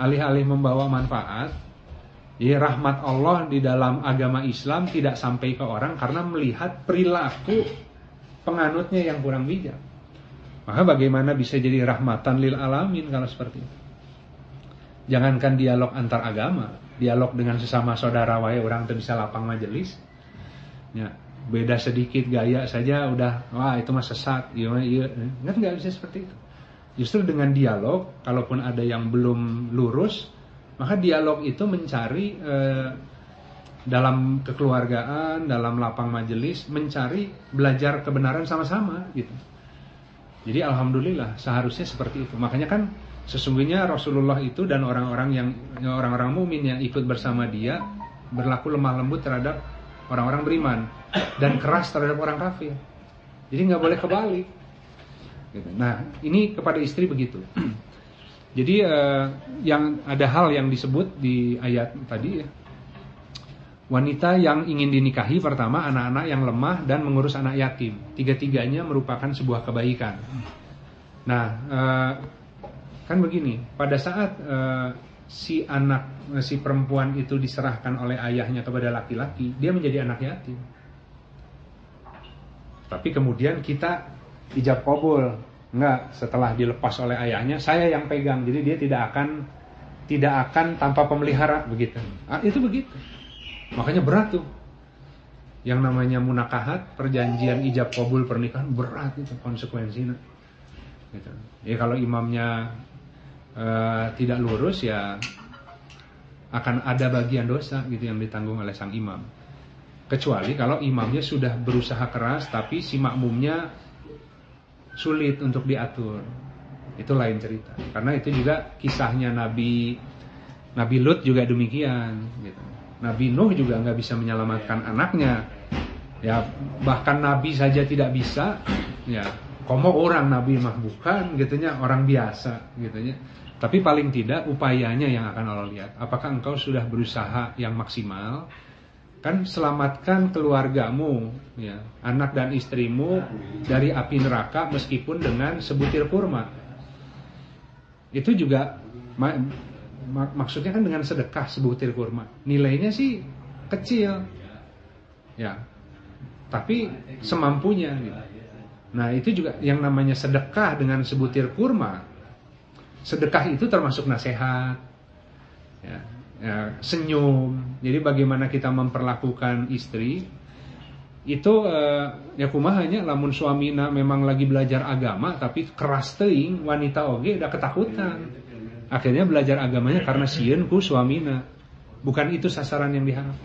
Alih-alih membawa manfaat, jadi rahmat Allah di dalam agama Islam tidak sampai ke orang karena melihat perilaku penganutnya yang kurang bijak. Maka bagaimana bisa jadi rahmatan lil alamin kalau seperti itu? Jangankan dialog antar agama, dialog dengan sesama saudara wae orang tuh bisa lapang majelis. Ya, beda sedikit gaya saja udah wah itu mah sesat, iya iya. Enggak bisa seperti itu. Justru dengan dialog, kalaupun ada yang belum lurus, maka dialog itu mencari eh, dalam kekeluargaan, dalam lapang majelis, mencari belajar kebenaran sama-sama gitu. Jadi alhamdulillah seharusnya seperti itu. Makanya kan sesungguhnya Rasulullah itu dan orang-orang yang orang-orang mukmin yang ikut bersama dia berlaku lemah lembut terhadap orang-orang beriman dan keras terhadap orang kafir. Jadi nggak boleh kebalik. Gitu. Nah ini kepada istri begitu. Jadi uh, yang ada hal yang disebut di ayat tadi ya. Wanita yang ingin dinikahi pertama anak-anak yang lemah dan mengurus anak yatim. Tiga-tiganya merupakan sebuah kebaikan. Nah, uh, kan begini, pada saat uh, si anak si perempuan itu diserahkan oleh ayahnya kepada laki-laki, dia menjadi anak yatim. Tapi kemudian kita ijab kabul, enggak setelah dilepas oleh ayahnya, saya yang pegang, jadi dia tidak akan tidak akan tanpa pemelihara begitu. Ah, itu begitu. Makanya berat tuh. Yang namanya munakahat, perjanjian ijab kabul pernikahan berat itu konsekuensinya. Gitu. Ya kalau imamnya uh, tidak lurus ya akan ada bagian dosa gitu yang ditanggung oleh sang imam. Kecuali kalau imamnya sudah berusaha keras tapi si makmumnya sulit untuk diatur. Itu lain cerita. Karena itu juga kisahnya Nabi Nabi Lut juga demikian gitu. Nabi Nuh juga nggak bisa menyelamatkan anaknya. Ya bahkan Nabi saja tidak bisa. Ya komo orang Nabi mah bukan gitunya orang biasa gitunya. Tapi paling tidak upayanya yang akan Allah lihat. Apakah engkau sudah berusaha yang maksimal? Kan selamatkan keluargamu, ya, anak dan istrimu dari api neraka meskipun dengan sebutir kurma. Itu juga mak maksudnya kan dengan sedekah sebutir kurma. Nilainya sih kecil. Ya. Tapi semampunya gitu. Nah, itu juga yang namanya sedekah dengan sebutir kurma. Sedekah itu termasuk nasihat. Ya, ya, senyum. Jadi bagaimana kita memperlakukan istri itu eh, ya kumahanya lamun suamina memang lagi belajar agama tapi keras teing wanita oge udah ketakutan Akhirnya belajar agamanya karena sieun ku suamina. Bukan itu sasaran yang diharap.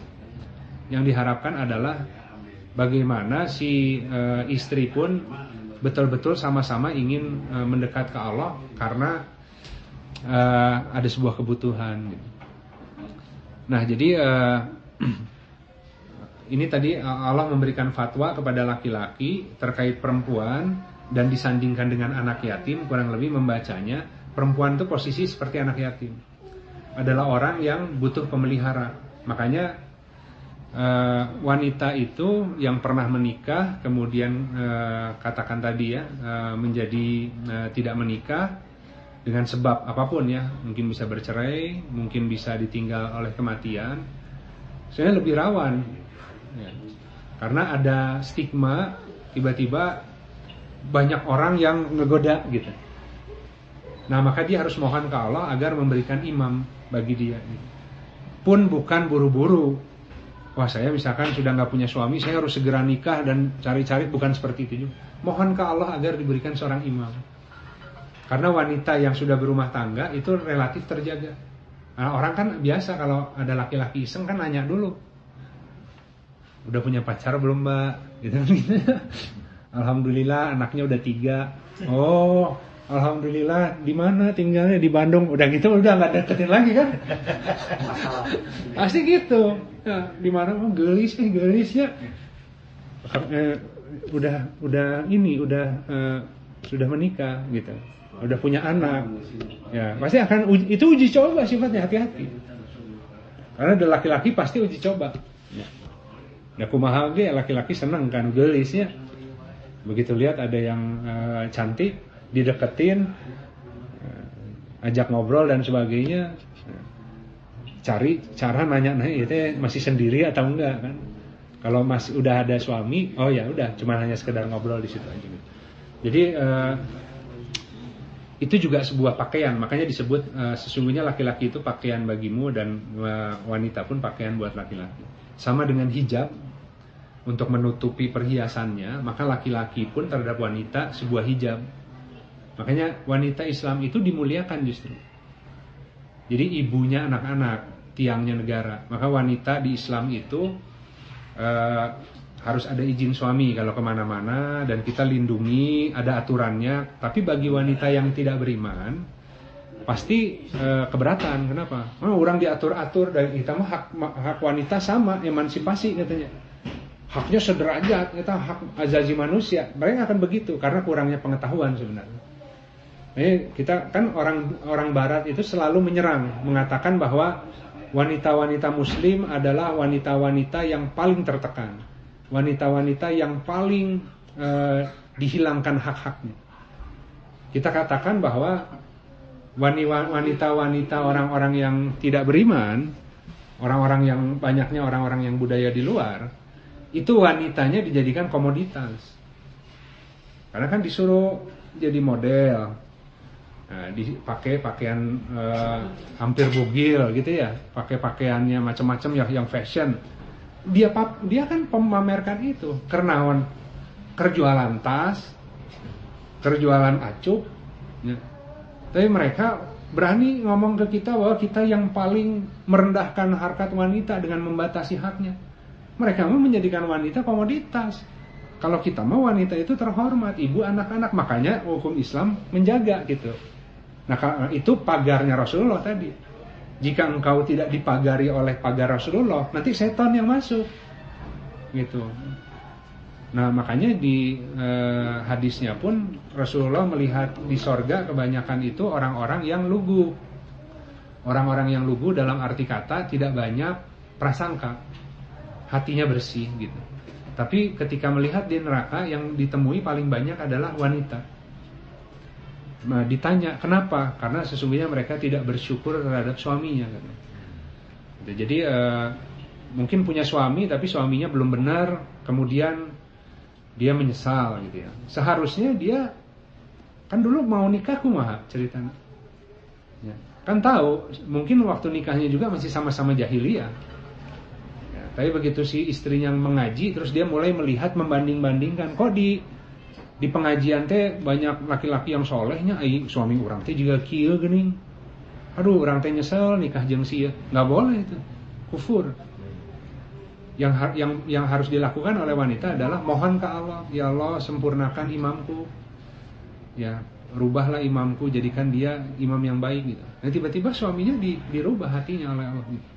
Yang diharapkan adalah bagaimana si e, istri pun betul-betul sama-sama ingin e, mendekat ke Allah karena e, ada sebuah kebutuhan. Nah, jadi e, ini tadi Allah memberikan fatwa kepada laki-laki terkait perempuan dan disandingkan dengan anak yatim kurang lebih membacanya perempuan itu posisi seperti anak yatim. Adalah orang yang butuh pemelihara. Makanya uh, wanita itu yang pernah menikah kemudian uh, katakan tadi ya uh, menjadi uh, tidak menikah dengan sebab apa pun ya, mungkin bisa bercerai, mungkin bisa ditinggal oleh kematian. Saya lebih rawan. Ya. Karena ada stigma tiba-tiba banyak orang yang ngegoda gitu Nah maka dia harus mohon ke Allah agar memberikan imam bagi dia. Pun bukan buru-buru. Wah saya misalkan sudah nggak punya suami, saya harus segera nikah dan cari-cari bukan seperti itu. Mohon ke Allah agar diberikan seorang imam. Karena wanita yang sudah berumah tangga itu relatif terjaga. Nah, orang kan biasa kalau ada laki-laki iseng kan nanya dulu. Udah punya pacar belum mbak? Gitu gitu. Alhamdulillah anaknya udah tiga. Oh, alhamdulillah di mana tinggalnya di Bandung. Udah gitu udah nggak deketin lagi kan? Pasti gitu. Ya, di mana oh, gelis eh gelis ya. Eh, udah udah ini udah eh, sudah menikah gitu. Udah punya anak. Ya, pasti akan uji, itu uji coba sifatnya hati-hati. Karena ada laki-laki pasti uji coba. Ya. Nah, kumaha laki-laki seneng kan gelisnya. Begitu lihat ada yang uh, cantik dideketin ajak ngobrol dan sebagainya. Cari cara nanya nanya itu masih sendiri atau enggak? kan. Kalau masih udah ada suami oh ya udah cuma hanya sekedar ngobrol di situ aja. Jadi uh, itu juga sebuah pakaian. Makanya disebut uh, sesungguhnya laki-laki itu pakaian bagimu dan uh, wanita pun pakaian buat laki-laki. Sama dengan hijab untuk menutupi perhiasannya, maka laki-laki pun terhadap wanita sebuah hijab. Makanya wanita Islam itu dimuliakan justru. Jadi ibunya anak-anak, tiangnya negara. Maka wanita di Islam itu uh, harus ada izin suami kalau ke mana-mana dan kita lindungi, ada aturannya. Tapi bagi wanita yang tidak beriman, pasti uh, keberatan. Kenapa? Oh, orang diatur-atur dan kita mah hak, hak wanita sama, emansipasi katanya haknya sederajat, kita hak azazi manusia. Mereka akan begitu karena kurangnya pengetahuan sebenarnya. Ini kita kan orang orang Barat itu selalu menyerang, mengatakan bahwa wanita-wanita Muslim adalah wanita-wanita yang paling tertekan, wanita-wanita yang paling eh, dihilangkan hak-haknya. Kita katakan bahwa wanita-wanita orang-orang yang tidak beriman, orang-orang yang banyaknya orang-orang yang budaya di luar, itu wanitanya dijadikan komoditas. Karena kan disuruh jadi model, nah, dipakai pakaian uh, hampir bugil gitu ya, pakai pakaiannya macam-macam yang yang fashion. Dia dia kan memamerkan itu, kernawan kerjualan tas, kerjualan acup. Ya. Tapi mereka berani ngomong ke kita bahwa kita yang paling merendahkan harkat wanita dengan membatasi haknya. Mereka mau menjadikan wanita komoditas. Kalau kita mau wanita itu terhormat, ibu anak-anak, makanya hukum Islam menjaga gitu. Nah itu pagarnya Rasulullah tadi. Jika engkau tidak dipagari oleh pagar Rasulullah, nanti setan yang masuk. Gitu. Nah makanya di eh, hadisnya pun Rasulullah melihat di sorga kebanyakan itu orang-orang yang lugu. Orang-orang yang lugu dalam arti kata tidak banyak prasangka hatinya bersih gitu. Tapi ketika melihat di neraka yang ditemui paling banyak adalah wanita. Nah, ditanya kenapa? Karena sesungguhnya mereka tidak bersyukur terhadap suaminya. Kan? Jadi uh, mungkin punya suami tapi suaminya belum benar, kemudian dia menyesal gitu ya. Seharusnya dia kan dulu mau nikah kumaha ceritanya. Ya. Kan tahu, mungkin waktu nikahnya juga masih sama-sama jahiliyah tapi begitu si istrinya mengaji, terus dia mulai melihat membanding-bandingkan. Kok di di pengajian teh banyak laki-laki yang solehnya, suami orang teh juga kia gening. Aduh, orang teh nyesel nikah jeng sia. Nggak boleh itu, kufur. Yang yang yang harus dilakukan oleh wanita adalah mohon ke Allah, ya Allah sempurnakan imamku. Ya, rubahlah imamku, jadikan dia imam yang baik gitu. Nah tiba-tiba suaminya di, dirubah hatinya oleh Allah gitu.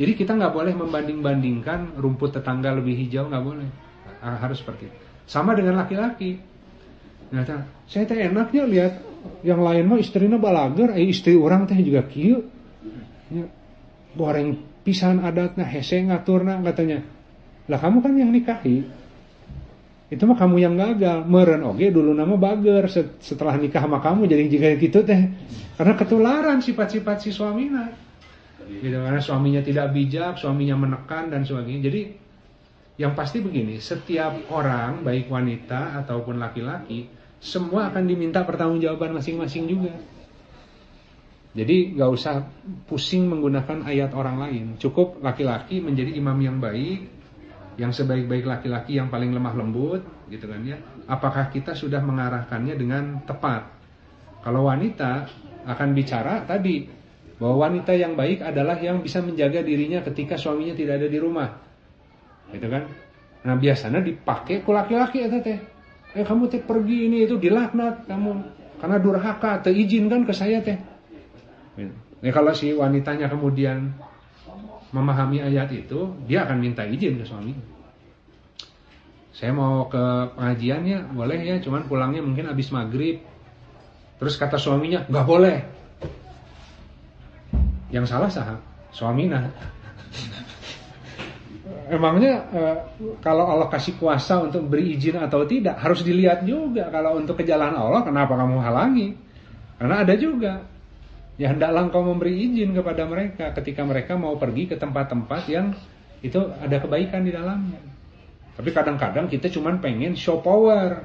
Jadi kita nggak boleh membanding-bandingkan rumput tetangga lebih hijau nggak boleh. Harus seperti itu. Sama dengan laki-laki. Nah, saya teh enaknya lihat yang lain mah istrinya balager, eh istri orang teh juga kieu. Ya, goreng pisan adatnya, hese ngaturna katanya. Lah kamu kan yang nikahi. Itu mah kamu yang gagal. Meren oke dulu nama bager setelah nikah sama kamu jadi jika gitu teh. Karena ketularan sifat-sifat si suaminya gitu karena suaminya tidak bijak, suaminya menekan dan sebagainya. Jadi yang pasti begini, setiap orang baik wanita ataupun laki-laki semua akan diminta pertanggungjawaban masing-masing juga. Jadi gak usah pusing menggunakan ayat orang lain. Cukup laki-laki menjadi imam yang baik, yang sebaik-baik laki-laki yang paling lemah lembut, gitu kan ya. Apakah kita sudah mengarahkannya dengan tepat? Kalau wanita akan bicara tadi bahwa wanita yang baik adalah yang bisa menjaga dirinya ketika suaminya tidak ada di rumah. Gitu kan? Nah, biasanya dipakai ku laki-laki itu teh. Eh kamu teh pergi ini itu dilaknat kamu karena durhaka, teh izinkan ke saya teh. Ya kalau si wanitanya kemudian memahami ayat itu, dia akan minta izin ke suaminya. Saya mau ke pengajian ya, boleh ya, cuman pulangnya mungkin habis maghrib. Terus kata suaminya, nggak boleh. Yang salah sah, suaminya. Emangnya eh, kalau Allah kasih kuasa untuk beri izin atau tidak harus dilihat juga kalau untuk ke jalan Allah kenapa kamu halangi? Karena ada juga ya hendaklah engkau memberi izin kepada mereka ketika mereka mau pergi ke tempat-tempat yang itu ada kebaikan di dalamnya. Tapi kadang-kadang kita cuma pengen show power.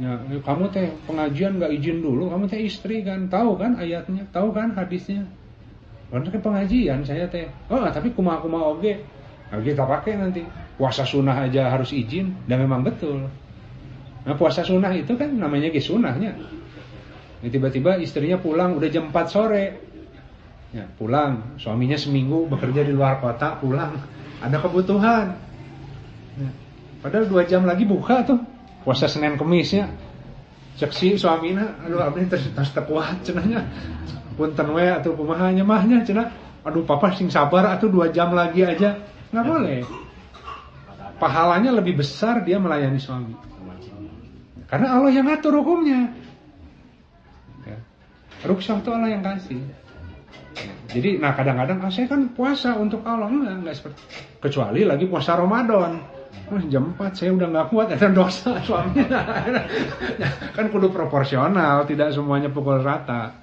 Ya, kamu teh pengajian nggak izin dulu, kamu teh istri kan, tahu kan ayatnya, tahu kan hadisnya. Ke pengajian saya teh. Oh, tapi kumaha-kumaha oge. Nah, kita pakai nanti. Puasa sunnah aja harus izin, dan memang betul. Nah, puasa sunnah itu kan namanya ge sunnahnya. Ya, tiba-tiba istrinya pulang udah jam 4 sore. Ya, pulang, suaminya seminggu bekerja di luar kota, pulang. Ada kebutuhan. Ya, padahal dua jam lagi buka tuh. Puasa Senin Kemisnya. Cek si suamina, aduh abdi terus tas kuat cenanya. We atau kumaha mahnya cenah. Aduh papa sing sabar atau dua jam lagi aja. Nggak boleh. Pahalanya lebih besar dia melayani suami. Karena Allah yang ngatur hukumnya. Ya. Itu Allah yang kasih. Jadi, nah kadang-kadang ah, saya kan puasa untuk Allah enggak, enggak seperti kecuali lagi puasa Ramadan. Oh, jam 4 saya udah nggak kuat ada dosa suaminya. kan kudu proporsional, tidak semuanya pukul rata.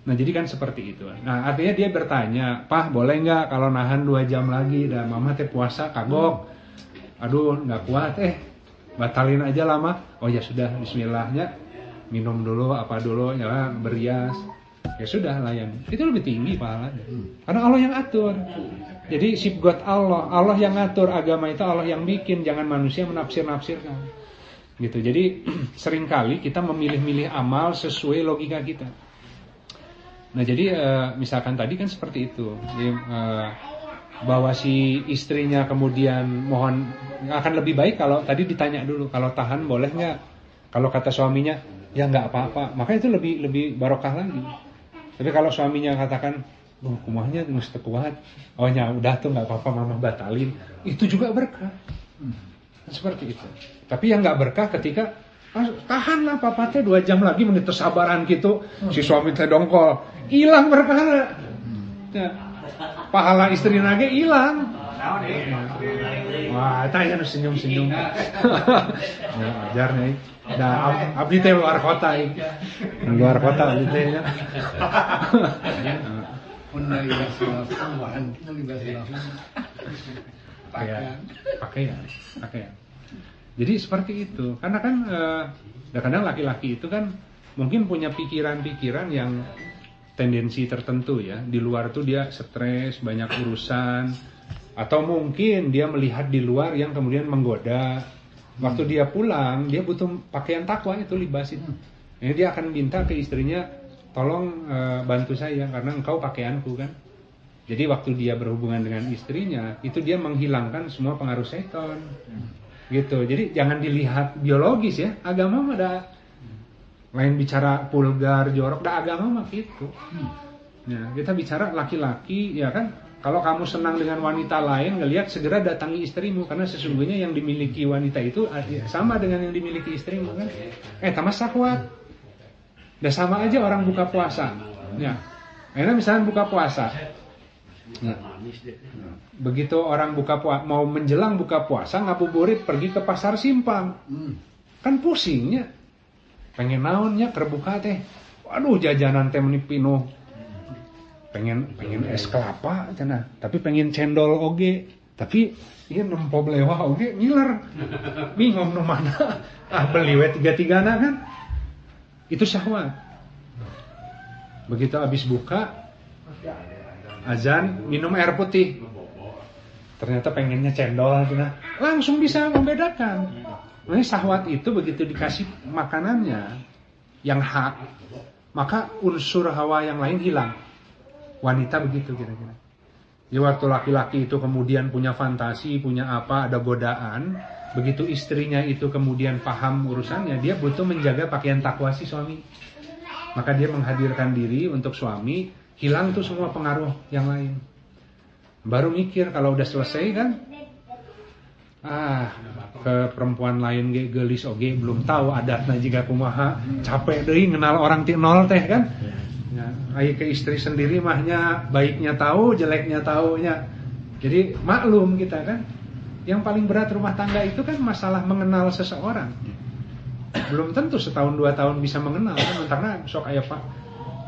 Nah jadi kan seperti itu. Nah artinya dia bertanya, Pah boleh nggak kalau nahan dua jam lagi dan mama teh puasa kagok. Aduh nggak kuat eh batalin aja lama. Oh ya sudah Bismillahnya minum dulu apa dulu ya berias. Ya sudah layan. Itu lebih tinggi pahalanya. Karena Allah yang atur. Jadi sifat Allah, Allah yang ngatur agama itu Allah yang bikin, jangan manusia menafsir-nafsirkan. Gitu. Jadi sering kali kita memilih-milih amal sesuai logika kita. Nah jadi uh, misalkan tadi kan seperti itu, jadi, uh, bahwa si istrinya kemudian mohon akan lebih baik kalau tadi ditanya dulu, kalau tahan boleh nggak? Kalau kata suaminya ya nggak apa-apa, maka itu lebih lebih barokah lagi. Tapi kalau suaminya katakan, oh kumahnya mesti kuat, oh ya udah tuh nggak apa-apa, mama batalin, itu juga berkah. Seperti itu. Tapi yang nggak berkah ketika tahanlah papa teh dua jam lagi menit sabaran gitu. Si suami teh dongkol. Hilang perkara ya. pahala istri nage hilang. Wah tanya senyum senyum ya ajar nih nah abdi teh luar kota ini luar kota abdi teh ya. Pakaian pakaian pakaian jadi seperti itu. Karena kan eh, kadang laki-laki itu kan mungkin punya pikiran-pikiran yang tendensi tertentu ya. Di luar tuh dia stres, banyak urusan atau mungkin dia melihat di luar yang kemudian menggoda. Waktu dia pulang, dia butuh pakaian takwa itu libasin. Ini dia akan minta ke istrinya, tolong uh, bantu saya karena engkau pakaianku kan. Jadi waktu dia berhubungan dengan istrinya, itu dia menghilangkan semua pengaruh seton gitu. Jadi jangan dilihat biologis ya. Agama mah ada lain bicara pulgar jorok dah agama mah gitu. Ya kita bicara laki-laki ya kan? Kalau kamu senang dengan wanita lain ngelihat segera datangi istrimu karena sesungguhnya yang dimiliki wanita itu sama dengan yang dimiliki istrimu kan? Eh tamas sakwat udah sama aja orang buka puasa. Ya. Enak misalnya buka puasa Ya. Begitu orang buka puasa mau menjelang buka puasa ngabuburit pergi ke pasar simpang. Hmm. Kan pusingnya. Pengen naonnya terbuka teh. Waduh jajanan teh menipino. Pengen pengen es kelapa cina, tapi pengen cendol oge. Tapi iya nempo belewa oge ngiler. Bingung nu mana. Ah beli we tiga-tigana kan. Itu syahwat. Begitu habis buka azan minum air putih ternyata pengennya cendol nah, langsung bisa membedakan ini sahwat itu begitu dikasih makanannya yang hak maka unsur hawa yang lain hilang wanita begitu kira-kira. Jadi waktu laki-laki itu kemudian punya fantasi, punya apa, ada godaan, begitu istrinya itu kemudian paham urusannya, dia butuh menjaga pakaian takwa si suami. Maka dia menghadirkan diri untuk suami, hilang tuh semua pengaruh yang lain. Baru mikir kalau udah selesai kan, ah ke perempuan lain ge gelis oge belum tahu adatnya jika kumaha. Capek deh kenal orang ti nol teh kan? Ya, ayo ke istri sendiri mahnya baiknya tahu jeleknya tahunya. Jadi maklum kita kan? Yang paling berat rumah tangga itu kan masalah mengenal seseorang. Belum tentu setahun dua tahun bisa mengenal kan? Karena sok ayah pak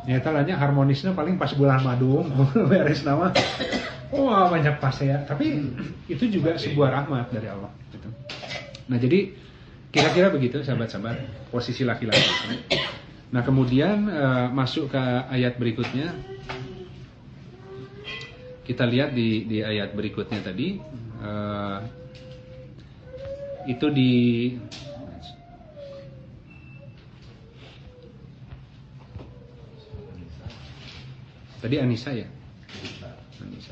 ya talanya harmonisnya paling pas bulan madu beres nama. Wah banyak pas ya. Tapi itu juga sebuah rahmat dari Allah gitu. nah jadi kira-kira begitu sahabat-sahabat posisi laki-laki. Nah kemudian uh, masuk ke ayat berikutnya. Kita lihat di di ayat berikutnya tadi. Uh, itu di Tadi Anissa ya? Anissa.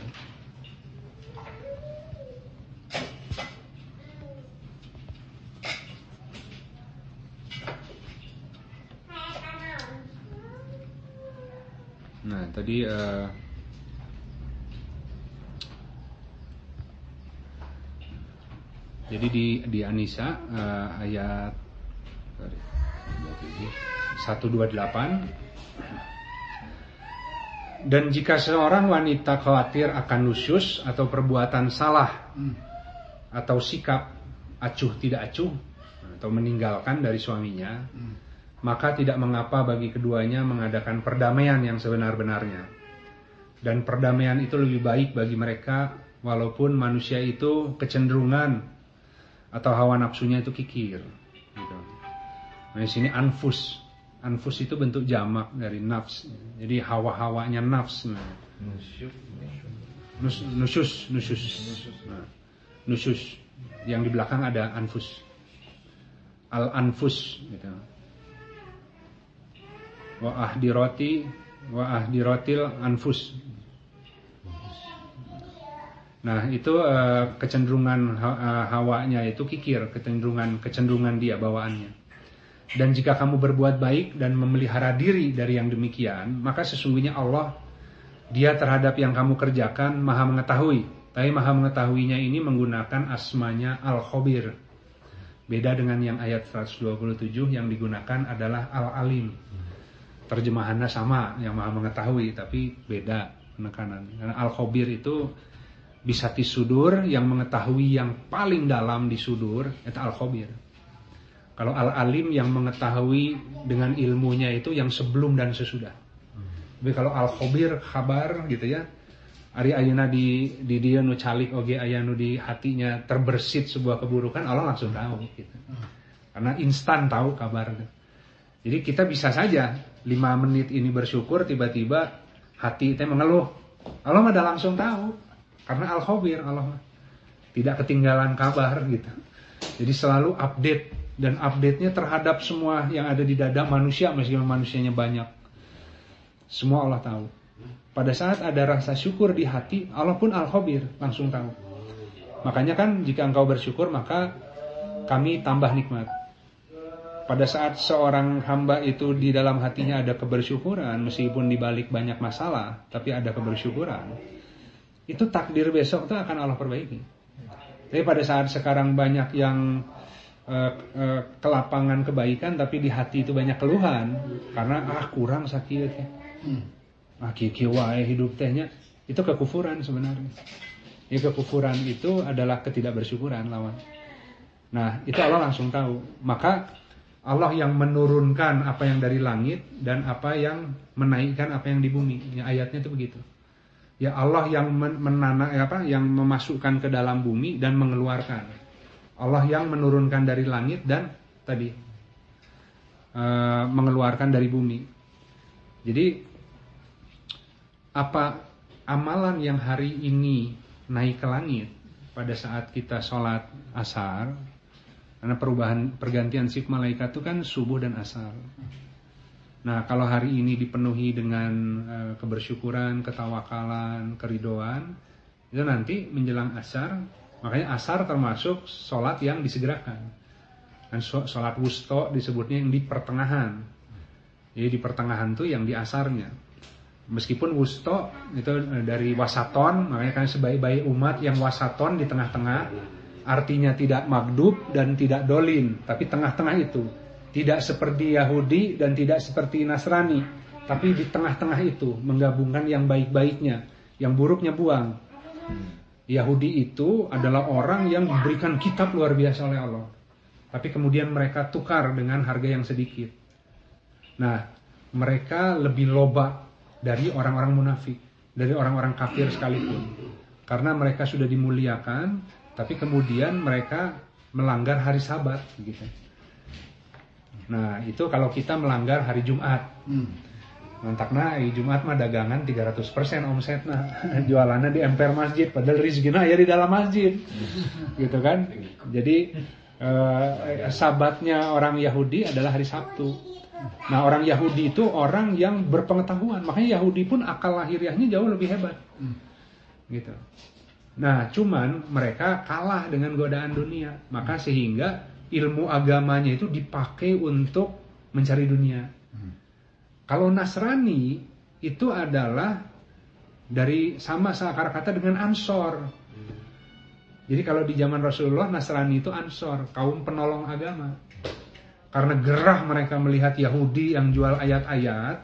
Nah, tadi uh, jadi di di Anissa uh, ayat sorry, 128 dan jika seorang wanita khawatir akan nusyus atau perbuatan salah atau sikap acuh tidak acuh atau meninggalkan dari suaminya, maka tidak mengapa bagi keduanya mengadakan perdamaian yang sebenar-benarnya. Dan perdamaian itu lebih baik bagi mereka walaupun manusia itu kecenderungan atau hawa nafsunya itu kikir. Gitu. Nah, di sini anfus. Anfus itu bentuk jamak dari nafs. Jadi hawa-hawanya nafs. Nah. Nus, nusus, nusus. Nah, nusus. Yang di belakang ada anfus. Al anfus gitu. Wa ahdiroti wa ahdirotil anfus. Nah, itu uh, kecenderungan uh, hawanya itu kikir, kecenderungan kecenderungan dia bawaannya. Dan jika kamu berbuat baik dan memelihara diri dari yang demikian, maka sesungguhnya Allah dia terhadap yang kamu kerjakan maha mengetahui. Tapi maha mengetahuinya ini menggunakan asmanya Al-Khabir. Beda dengan yang ayat 127 yang digunakan adalah Al-Alim. Terjemahannya sama, yang maha mengetahui, tapi beda penekanan. Karena Al-Khabir itu bisa sudur yang mengetahui yang paling dalam di sudur itu al-khabir. Kalau al-alim yang mengetahui dengan ilmunya itu yang sebelum dan sesudah. Tapi kalau al-khabir kabar gitu ya. Ari ayuna di di dia nu calik oge ayanu di hatinya terbersit sebuah keburukan Allah langsung tahu gitu. Karena instan tahu kabar. Jadi kita bisa saja lima menit ini bersyukur tiba-tiba hati kita mengeluh. Allah mah langsung tahu karena al-khabir Allah tidak ketinggalan kabar gitu. Jadi selalu update dan update-nya terhadap semua yang ada di dada manusia meskipun manusianya banyak. Semua Allah tahu. Pada saat ada rasa syukur di hati, Allah pun al-khabir langsung tahu. Makanya kan jika engkau bersyukur maka kami tambah nikmat. Pada saat seorang hamba itu di dalam hatinya ada kebersyukuran meskipun dibalik banyak masalah, tapi ada kebersyukuran itu takdir besok itu akan Allah perbaiki. Tapi pada saat sekarang banyak yang uh, uh, kelapangan kebaikan tapi di hati itu banyak keluhan karena ah kurang sakit ya. Hmm. Ah kieu wae hidup tehnya itu kekufuran sebenarnya. Ya kekufuran itu adalah ketidakbersyukuran lawan. Nah, itu Allah langsung tahu. Maka Allah yang menurunkan apa yang dari langit dan apa yang menaikkan apa yang di bumi. Ya, ayatnya itu begitu ya Allah yang menana apa yang memasukkan ke dalam bumi dan mengeluarkan Allah yang menurunkan dari langit dan tadi uh, mengeluarkan dari bumi. Jadi apa amalan yang hari ini naik ke langit pada saat kita sholat asar karena perubahan pergantian shift malaikat itu kan subuh dan asar. Nah, kalau hari ini dipenuhi dengan uh, kebersyukuran, ketawakalan, keridoan, itu nanti menjelang asar, makanya asar termasuk sholat yang disegerakan. Dan sholat wusto disebutnya yang di pertengahan. Jadi di pertengahan tuh yang di asarnya. Meskipun wusto itu eh, dari wasaton, makanya kan sebaik-baik umat yang wasaton di tengah-tengah, artinya tidak magdub dan tidak dolin, tapi tengah-tengah itu tidak seperti Yahudi dan tidak seperti Nasrani, tapi di tengah-tengah itu menggabungkan yang baik-baiknya, yang buruknya buang. Yahudi itu adalah orang yang diberikan kitab luar biasa oleh Allah. Tapi kemudian mereka tukar dengan harga yang sedikit. Nah, mereka lebih loba dari orang-orang munafik, dari orang-orang kafir sekalipun. Karena mereka sudah dimuliakan, tapi kemudian mereka melanggar hari sabat gitu. Nah, itu kalau kita melanggar hari Jumat. Hmm. Mantakna hari Jumat mah dagangan 300% omsetnya. Jualannya di emper masjid padahal rizkina ya di dalam masjid. gitu kan? Jadi eh, sabatnya orang Yahudi adalah hari Sabtu. Nah, orang Yahudi itu orang yang berpengetahuan. Makanya Yahudi pun akal lahiriahnya jauh lebih hebat. Gitu. Nah, cuman mereka kalah dengan godaan dunia. Maka sehingga ilmu agamanya itu dipakai untuk mencari dunia. Kalau Nasrani itu adalah dari sama seakar kata dengan Ansor. Jadi kalau di zaman Rasulullah Nasrani itu Ansor, kaum penolong agama. Karena gerah mereka melihat Yahudi yang jual ayat-ayat,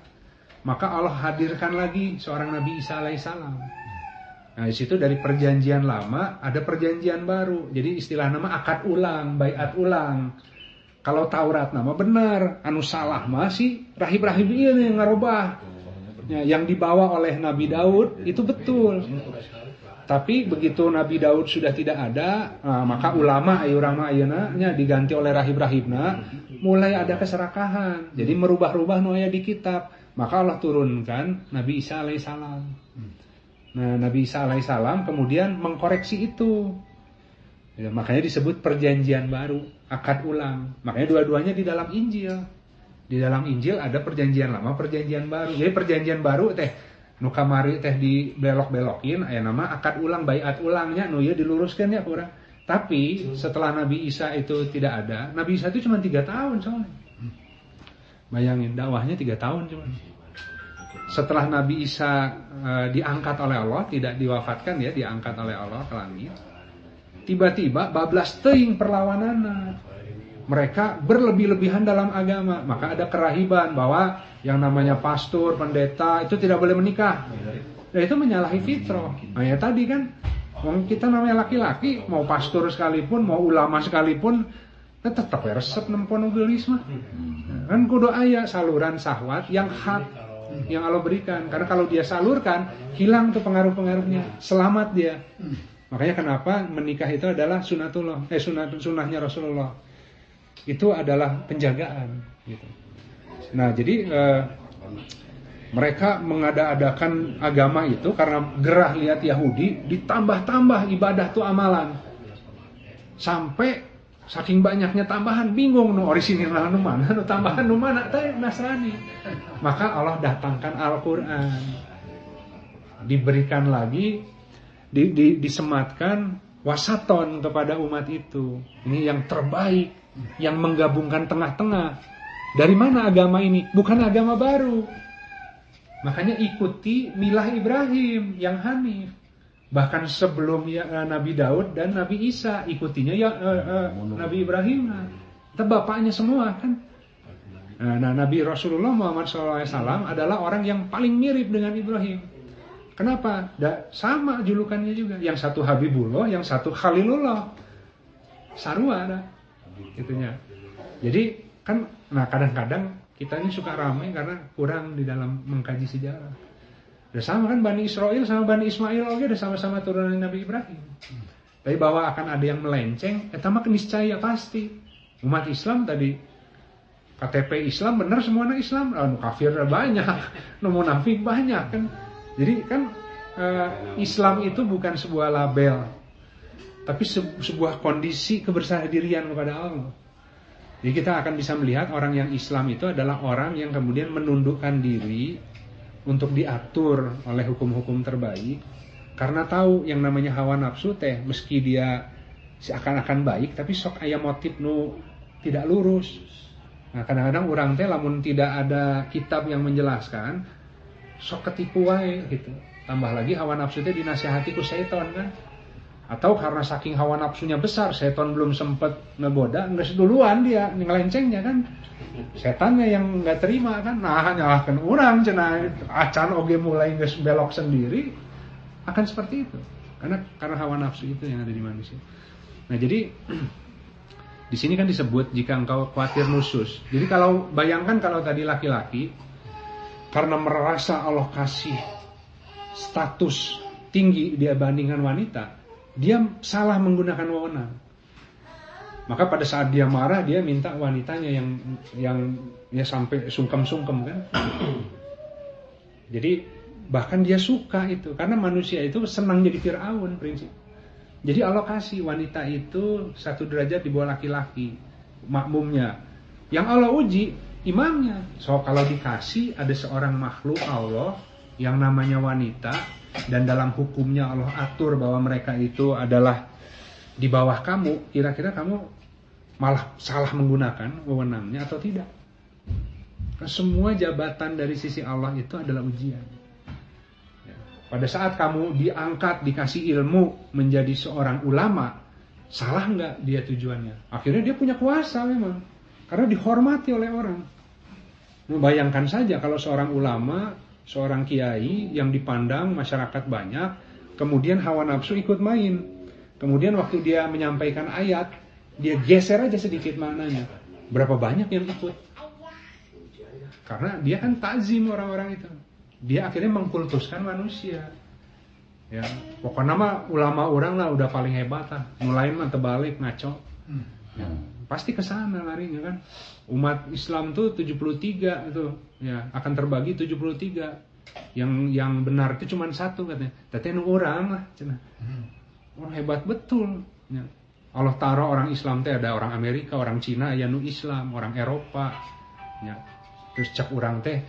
maka Allah hadirkan lagi seorang Nabi Isa alaihissalam Nah, di situ dari perjanjian lama ada perjanjian baru. Jadi istilah nama akad ulang, bayat ulang. Kalau Taurat nama benar, anu salah masih rahib-rahib ini yang ngarobah. Ya, yang dibawa oleh Nabi Daud itu betul. Tapi begitu Nabi Daud sudah tidak ada, nah, maka ulama ayurama ayana diganti oleh rahib-rahibna, mulai ada keserakahan. Jadi merubah-rubah noya di kitab. Maka Allah turunkan Nabi Isa alaihissalam. Nah, Nabi Isa alaihissalam kemudian mengkoreksi itu. Ya, makanya disebut perjanjian baru, akad ulang. Makanya dua-duanya di dalam Injil. Di dalam Injil ada perjanjian lama, perjanjian baru. Jadi perjanjian baru teh nu kamari teh di belok-belokin aya nama akad ulang, bayat ulangnya nu ya diluruskan ya kurang. Tapi setelah Nabi Isa itu tidak ada, Nabi Isa itu cuma tiga tahun soalnya. Bayangin dakwahnya tiga tahun cuma setelah Nabi Isa e, diangkat oleh Allah, tidak diwafatkan ya, diangkat oleh Allah ke langit. Tiba-tiba bablas teing perlawanan. Mereka berlebih-lebihan dalam agama, maka ada kerahiban bahwa yang namanya pastor, pendeta itu tidak boleh menikah. Dan itu menyalahi fitrah. Nah ya tadi kan, kita namanya laki-laki, mau pastor sekalipun, mau ulama sekalipun, tetap ya resep nempon. Kan kudu ayah saluran sahwat yang hak yang Allah berikan. Karena kalau dia salurkan, hilang tuh pengaruh-pengaruhnya. Selamat dia. Makanya kenapa menikah itu adalah sunatullah, eh sunat sunnahnya Rasulullah. Itu adalah penjagaan. Gitu. Nah jadi eh, mereka mengada-adakan agama itu karena gerah lihat Yahudi ditambah-tambah ibadah tuh amalan sampai Saking banyaknya tambahan bingung no orisinil nu mana nu tambahan nu mana teh Nasrani. Maka Allah datangkan Al-Qur'an. Diberikan lagi di, di, disematkan wasaton kepada umat itu. Ini yang terbaik, yang menggabungkan tengah-tengah. Dari mana agama ini? Bukan agama baru. Makanya ikuti milah Ibrahim yang hanif. Bahkan sebelum ya, eh, Nabi Daud dan Nabi Isa ikutinya ya uh, uh, Nabi Ibrahim. Itu bapaknya semua kan. Nah, Nabi Rasulullah Muhammad SAW adalah orang yang paling mirip dengan Ibrahim. Kenapa? Da, sama julukannya juga. Yang satu Habibullah, yang satu Khalilullah. Sarua ada. Itunya. Jadi kan, nah kadang-kadang kita ini suka ramai karena kurang di dalam mengkaji sejarah. Udah sama kan Bani Israel sama Bani Ismail oke udah sama-sama turunan Nabi Ibrahim. Tapi bahwa akan ada yang melenceng, itu mah keniscaya pasti. Umat Islam tadi KTP Islam benar semuanya Islam, oh, kafir banyak, nu munafik banyak kan. Jadi kan uh, Islam itu bukan sebuah label, tapi se sebuah kondisi kebersamaan kepada Allah. Jadi kita akan bisa melihat orang yang Islam itu adalah orang yang kemudian menundukkan diri untuk diatur oleh hukum-hukum terbaik karena tahu yang namanya hawa nafsu teh meski dia seakan-akan baik tapi sok ayam motif nu tidak lurus. Nah kadang-kadang orang teh lamun tidak ada kitab yang menjelaskan sok ketipu wae gitu. Tambah lagi hawa nafsu teh dinasihati ku setan kan. Atau karena saking hawa nafsunya besar setan belum sempat ngeboda nggak duluan dia ngelencengnya kan. Setannya yang nggak terima kan nah nyalahkan orang cina acan oge mulai nggak belok sendiri akan seperti itu. Karena karena hawa nafsu itu yang ada di manusia. Nah jadi di sini kan disebut jika engkau khawatir nusus. Jadi kalau bayangkan kalau tadi laki-laki karena merasa Allah kasih status tinggi dia bandingkan wanita dia salah menggunakan wewenang. Maka pada saat dia marah dia minta wanitanya yang yang ya sampai sungkem-sungkem kan. Jadi bahkan dia suka itu karena manusia itu senang jadi Firaun prinsip. Jadi Allah kasih wanita itu satu derajat di bawah laki-laki makmumnya. Yang Allah uji imamnya. So kalau dikasih ada seorang makhluk Allah yang namanya wanita dan dalam hukumnya Allah atur bahwa mereka itu adalah di bawah kamu, kira-kira kamu malah salah menggunakan wewenangnya atau tidak? Semua jabatan dari sisi Allah itu adalah ujian. Ya. Pada saat kamu diangkat, dikasih ilmu menjadi seorang ulama, salah nggak dia tujuannya? Akhirnya dia punya kuasa memang, karena dihormati oleh orang. Bayangkan saja kalau seorang ulama seorang kiai yang dipandang masyarakat banyak, kemudian hawa nafsu ikut main. Kemudian waktu dia menyampaikan ayat, dia geser aja sedikit maknanya. Berapa banyak yang ikut? Karena dia kan takzim orang-orang itu. Dia akhirnya mengkultuskan manusia. Ya, pokoknya mah ulama orang lah udah paling hebat lah. Mulai mah terbalik ngaco. Ya, pasti ke sana larinya kan. Umat Islam tuh 73 itu ya akan terbagi 73. Yang yang benar itu cuma satu katanya. Tapi orang lah cina. Oh hebat betul. Ya. Allah taruh orang Islam teh ada orang Amerika, orang Cina, ya nu Islam, orang Eropa. Ya. Terus cek orang teh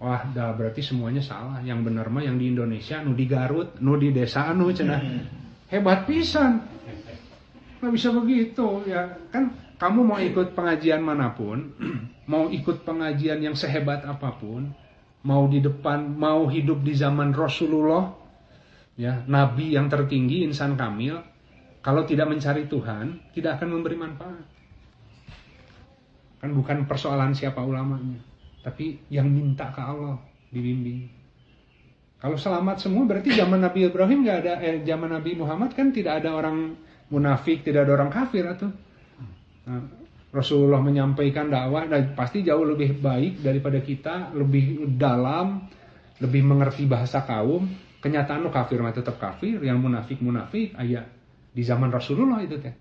Wah, dah berarti semuanya salah. Yang benar mah yang di Indonesia, nu di Garut, nu di desa anu cina. Hebat pisan. Nggak bisa begitu ya. Kan kamu mau ikut pengajian mana pun, mau ikut pengajian yang sehebat apa pun, mau di depan, mau hidup di zaman Rasulullah, ya, nabi yang tertinggi, insan kamil, kalau tidak mencari Tuhan, tidak akan memberi manfaat. Kan bukan persoalan siapa ulamanya, tapi yang minta ke Allah dibimbing. Kalau selamat semua berarti zaman Nabi Ibrahim nggak ada, eh, zaman Nabi Muhammad kan tidak ada orang munafik, tidak ada orang kafir atau Rasulullah menyampaikan dakwah dan pasti jauh lebih baik daripada kita, lebih dalam, lebih mengerti bahasa kaum. Kenyataan lo kafir mah tetap kafir, yang munafik munafik, ayat di zaman Rasulullah itu teh.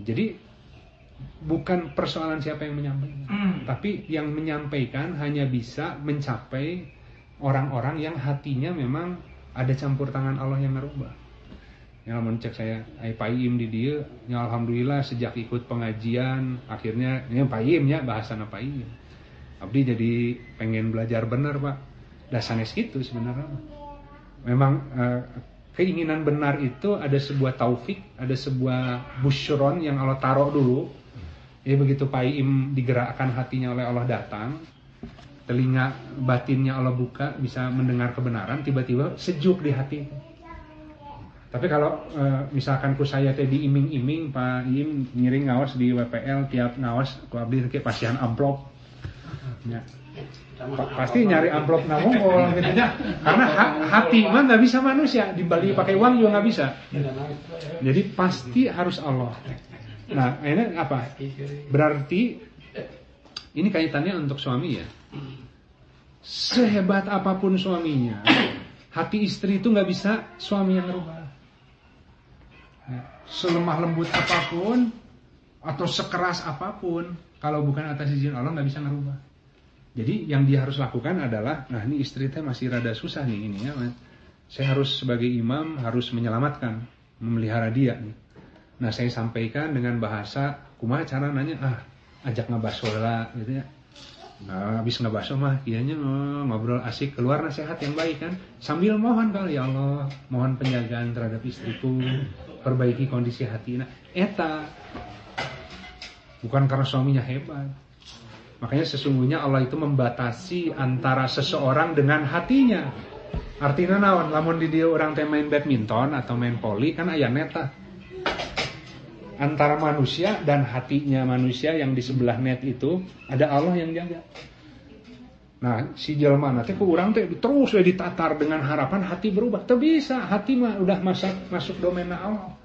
Jadi bukan persoalan siapa yang menyampaikan, hmm. tapi yang menyampaikan hanya bisa mencapai orang-orang yang hatinya memang ada campur tangan Allah yang merubah. Ya cek saya, ay paim di dia, ya alhamdulillah sejak ikut pengajian, akhirnya ini paim ya bahasan apa paim. Abdi jadi pengen belajar benar pak, dasarnya gitu sebenarnya. Memang eh, keinginan benar itu ada sebuah taufik, ada sebuah busyron yang Allah taruh dulu. Jadi begitu paim digerakkan hatinya oleh Allah datang, telinga batinnya Allah buka bisa mendengar kebenaran, tiba-tiba sejuk di hati tapi kalau e, misalkan ku saya teh diiming-iming Pak Im ngiring ngawas di WPL tiap ngawas ku abdi ke pasian amplop. Ya. Pasti nyari amplop namungol gitu ya. Karena ha hati mah nggak bisa manusia, dibalik pakai uang juga nggak bisa. Jadi pasti harus Allah. Nah, ini apa? Berarti ini kaitannya untuk suami ya. Sehebat apa pun suaminya, hati istri itu nggak bisa suami yang rubah selemah lembut apa pun atau sekeras apa pun kalau bukan atas izin Allah nggak bisa ngerubah. Jadi yang dia harus lakukan adalah, nah ini istri saya masih rada susah nih ini ya, saya harus sebagai imam harus menyelamatkan, memelihara dia nih. Nah saya sampaikan dengan bahasa kumaha cara nanya ah ajak ngebaso lah gitu ya. Nah, habis ngebaso mah kianya oh, ngobrol asik keluar nasihat yang baik kan sambil mohon kali ya Allah mohon penjagaan terhadap istriku perbaiki kondisi hati. Nah eta. Bukan karena suaminya hebat. Makanya sesungguhnya Allah itu membatasi antara seseorang dengan hatinya. Artinya naon? Lamun di dia orang teh main badminton atau main poli kan ayah neta. Antara manusia dan hatinya manusia yang di sebelah net itu ada Allah yang jaga. Nah, si jelma nanti ke orang teh terus we ditatar dengan harapan hati berubah. Tapi bisa, hati mah udah masuk masuk domain Allah.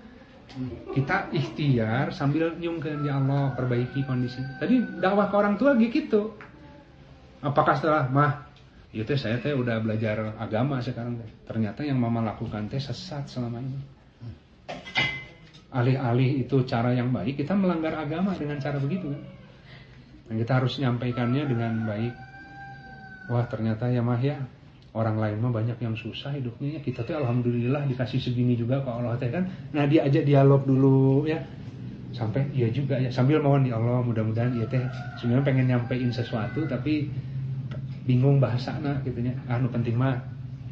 Kita ikhtiar sambil nyungkeun ya Allah perbaiki kondisi. Tadi dakwah ke orang tua gitu. Apakah setelah mah itu teh saya teh udah belajar agama sekarang teh. Ternyata yang mama lakukan teh sesat selama ini alih-alih itu cara yang baik, kita melanggar agama dengan cara begitu kan. Dan kita harus menyampaikannya dengan baik. Wah ternyata ya mah ya orang lain mah banyak yang susah hidupnya ya. Kita tuh alhamdulillah dikasih segini juga ke Allah teh kan. Nah dia aja dialog dulu ya. Sampai iya juga ya sambil mohon di Allah mudah-mudahan iya teh sebenarnya pengen nyampein sesuatu tapi bingung bahasana gitu ya. Ah nu penting mah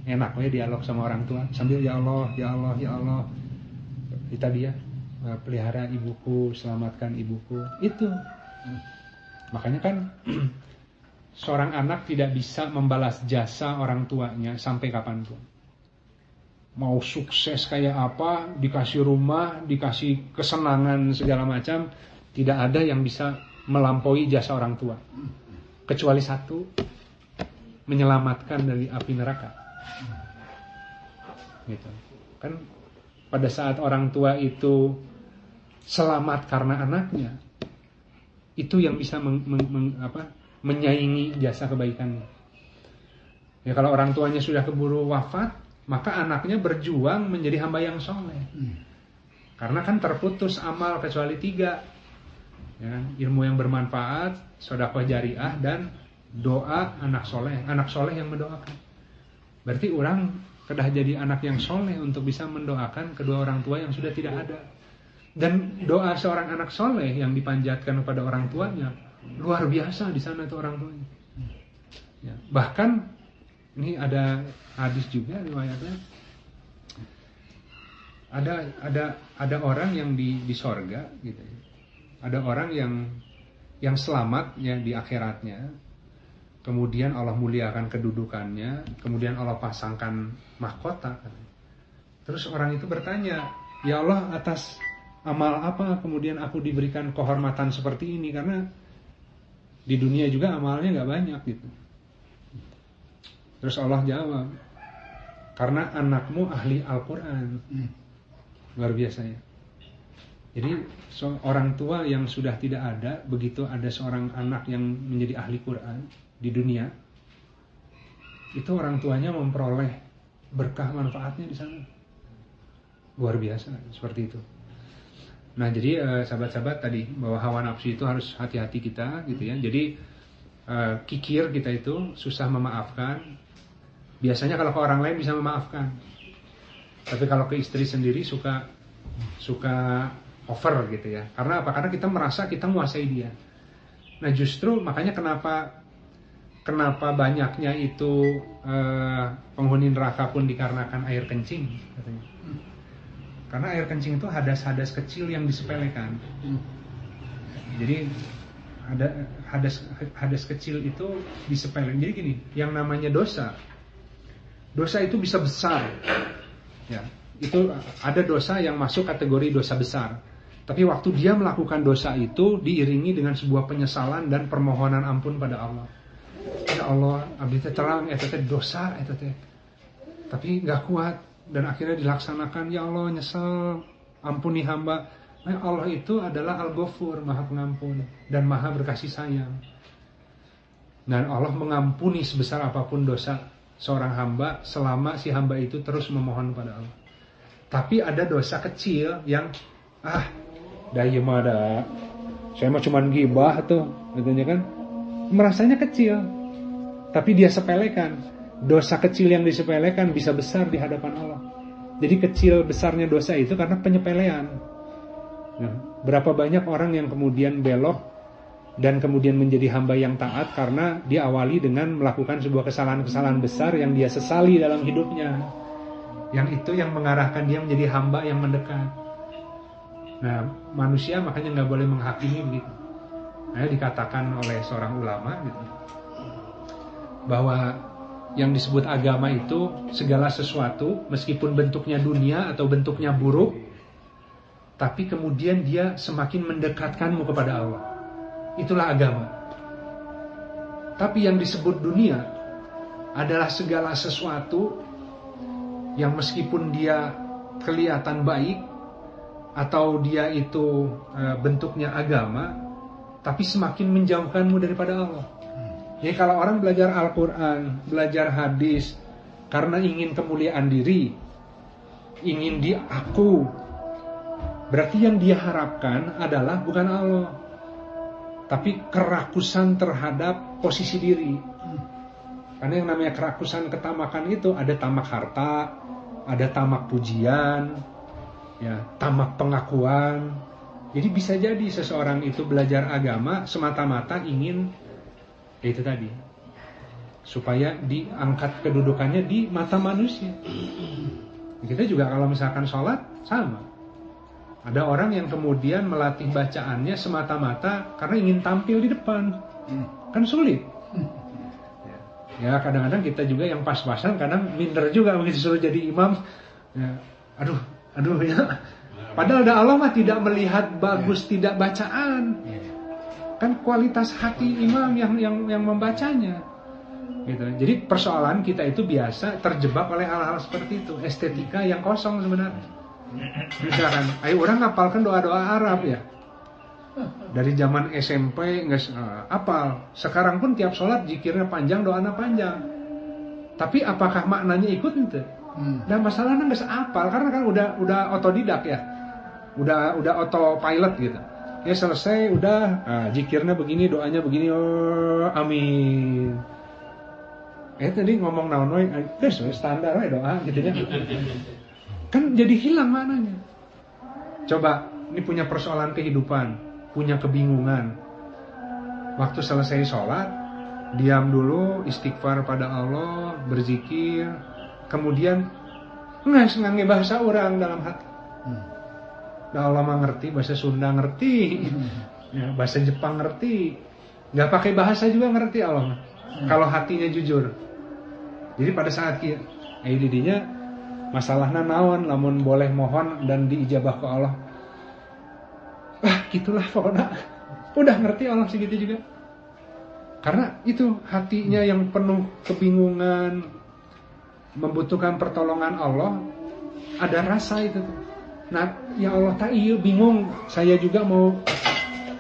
enak ya dialog sama orang tua sambil ya Allah ya Allah ya Allah kita dia Eh, pelihara ibuku, selamatkan ibuku. Itu. Makanya kan seorang anak tidak bisa membalas jasa orang tuanya sampai kapan pun. Mau sukses kayak apa, dikasih rumah, dikasih kesenangan segala macam, tidak ada yang bisa melampaui jasa orang tua. Kecuali satu, menyelamatkan dari api neraka. Gitu. Kan pada saat orang tua itu selamat karena anaknya itu yang bisa meng, meng, meng, apa, menyaingi jasa kebaikannya. Ya kalau orang tuanya sudah keburu wafat, maka anaknya berjuang menjadi hamba yang soleh. Hmm. Karena kan terputus amal kecuali tiga, ya, ilmu yang bermanfaat, sodakoh jariah dan doa anak soleh, anak soleh yang mendoakan. Berarti orang kedah jadi anak yang soleh untuk bisa mendoakan kedua orang tua yang sudah tidak ada. Dan doa seorang anak soleh yang dipanjatkan kepada orang tuanya luar biasa di sana itu orang tuanya. Ya, bahkan ini ada hadis juga riwayatnya. Ada ada ada orang yang di di sorga gitu. Ya. Ada orang yang yang selamat ya di akhiratnya. Kemudian Allah muliakan kedudukannya, kemudian Allah pasangkan mahkota. Terus orang itu bertanya, "Ya Allah, atas amal apa kemudian aku diberikan kehormatan seperti ini karena di dunia juga amalnya nggak banyak gitu. Terus Allah jawab, karena anakmu ahli Al-Quran. Hmm. Luar biasa ya. Jadi so, orang tua yang sudah tidak ada, begitu ada seorang anak yang menjadi ahli Quran di dunia, itu orang tuanya memperoleh berkah manfaatnya di sana. Luar biasa seperti itu. Nah jadi eh, sahabat-sahabat tadi bahwa hawa nafsu itu harus hati-hati kita gitu ya. Jadi uh, kikir kita itu susah memaafkan. Biasanya kalau ke orang lain bisa memaafkan, tapi kalau ke istri sendiri suka suka over gitu ya. Karena apa? Karena kita merasa kita menguasai dia. Nah justru makanya kenapa kenapa banyaknya itu uh, penghuni neraka pun dikarenakan air kencing katanya. Karena air kencing itu hadas-hadas kecil yang disepelekan. Hmm. Jadi ada hadas hadas kecil itu disepelekan. Jadi gini, yang namanya dosa, dosa itu bisa besar. Ya, itu ada dosa yang masuk kategori dosa besar. Tapi waktu dia melakukan dosa itu diiringi dengan sebuah penyesalan dan permohonan ampun pada Allah. Ya Allah, abdi terang itu dosa itu teh. Tapi nggak kuat, dan akhirnya dilaksanakan. Ya Allah nyesel. Ampuni hamba. Nah, Allah itu adalah Al-Ghafur maha pengampun. Dan maha berkasih sayang. Dan Allah mengampuni sebesar apa pun dosa seorang hamba selama si hamba itu terus memohon pada Allah. Tapi ada dosa kecil yang ah daya mah ada. Saya mah cuman gibah tuh katanya kan. Merasanya kecil. Tapi dia sepelekan dosa kecil yang disepelekan bisa besar di hadapan Allah. Jadi kecil besarnya dosa itu karena penyepelean. Nah, berapa banyak orang yang kemudian belok dan kemudian menjadi hamba yang taat karena diawali dengan melakukan sebuah kesalahan-kesalahan besar yang dia sesali dalam hidupnya. Yang itu yang mengarahkan dia menjadi hamba yang mendekat. Nah, manusia makanya nggak boleh menghakimi begitu. Nah, dikatakan oleh seorang ulama gitu bahwa yang disebut agama itu segala sesuatu meskipun bentuknya dunia atau bentuknya buruk tapi kemudian dia semakin mendekatkanmu kepada Allah. Itulah agama. Tapi yang disebut dunia adalah segala sesuatu yang meskipun dia kelihatan baik atau dia itu e, bentuknya agama, tapi semakin menjauhkanmu daripada Allah. Jadi kalau orang belajar Al-Quran, belajar hadis, karena ingin kemuliaan diri, ingin diaku, berarti yang dia harapkan adalah bukan Allah, tapi kerakusan terhadap posisi diri. Karena yang namanya kerakusan ketamakan itu ada tamak harta, ada tamak pujian, ya, tamak pengakuan. Jadi bisa jadi seseorang itu belajar agama semata-mata ingin Ya itu tadi. Supaya diangkat kedudukannya di mata manusia. Kita juga kalau misalkan sholat sama. Ada orang yang kemudian melatih bacaannya semata-mata karena ingin tampil di depan. Kan sulit. Ya kadang-kadang kita juga yang pas-pasan kadang minder juga begitu suruh jadi imam. Ya, aduh, aduh ya. Padahal ada Allah mah tidak melihat bagus tidak bacaan kan kualitas hati imam yang yang yang membacanya. Gitu. Jadi persoalan kita itu biasa terjebak oleh hal-hal seperti itu. Estetika yang kosong sebenarnya. Misalkan ayo orang ngapalkan doa-doa Arab ya. Dari zaman SMP nggak uh, apal. Sekarang pun tiap sholat jikirnya panjang doanya panjang. Tapi apakah maknanya ikut itu hmm. dan masalahnya nggak apal karena kan udah udah otodidak ya. Udah udah autopilot gitu ya selesai udah. Nah, jikirnya begini doanya begini. Oh amin. Eh tadi ngomong naon we? Terus standar we doa gitu ya. Kan jadi hilang maknanya. Coba ini punya persoalan kehidupan punya kebingungan. Waktu selesai sholat diam dulu istighfar pada Allah berzikir. Kemudian nggak ngange bahasa orang dalam hati. Hmm. Allah mah ngerti, bahasa Sunda ngerti, ya, bahasa Jepang ngerti, nggak pakai bahasa juga ngerti Allah. Hmm. Kalau hatinya jujur. Jadi pada saat kita, eh didinya masalahnya naon, namun boleh mohon dan diijabah ke Allah. Ah, gitulah pokoknya. Udah ngerti Allah segitu juga. Karena itu hatinya yang penuh kebingungan, membutuhkan pertolongan Allah, ada rasa itu tuh. Nah, ya Allah tak iya bingung. Saya juga mau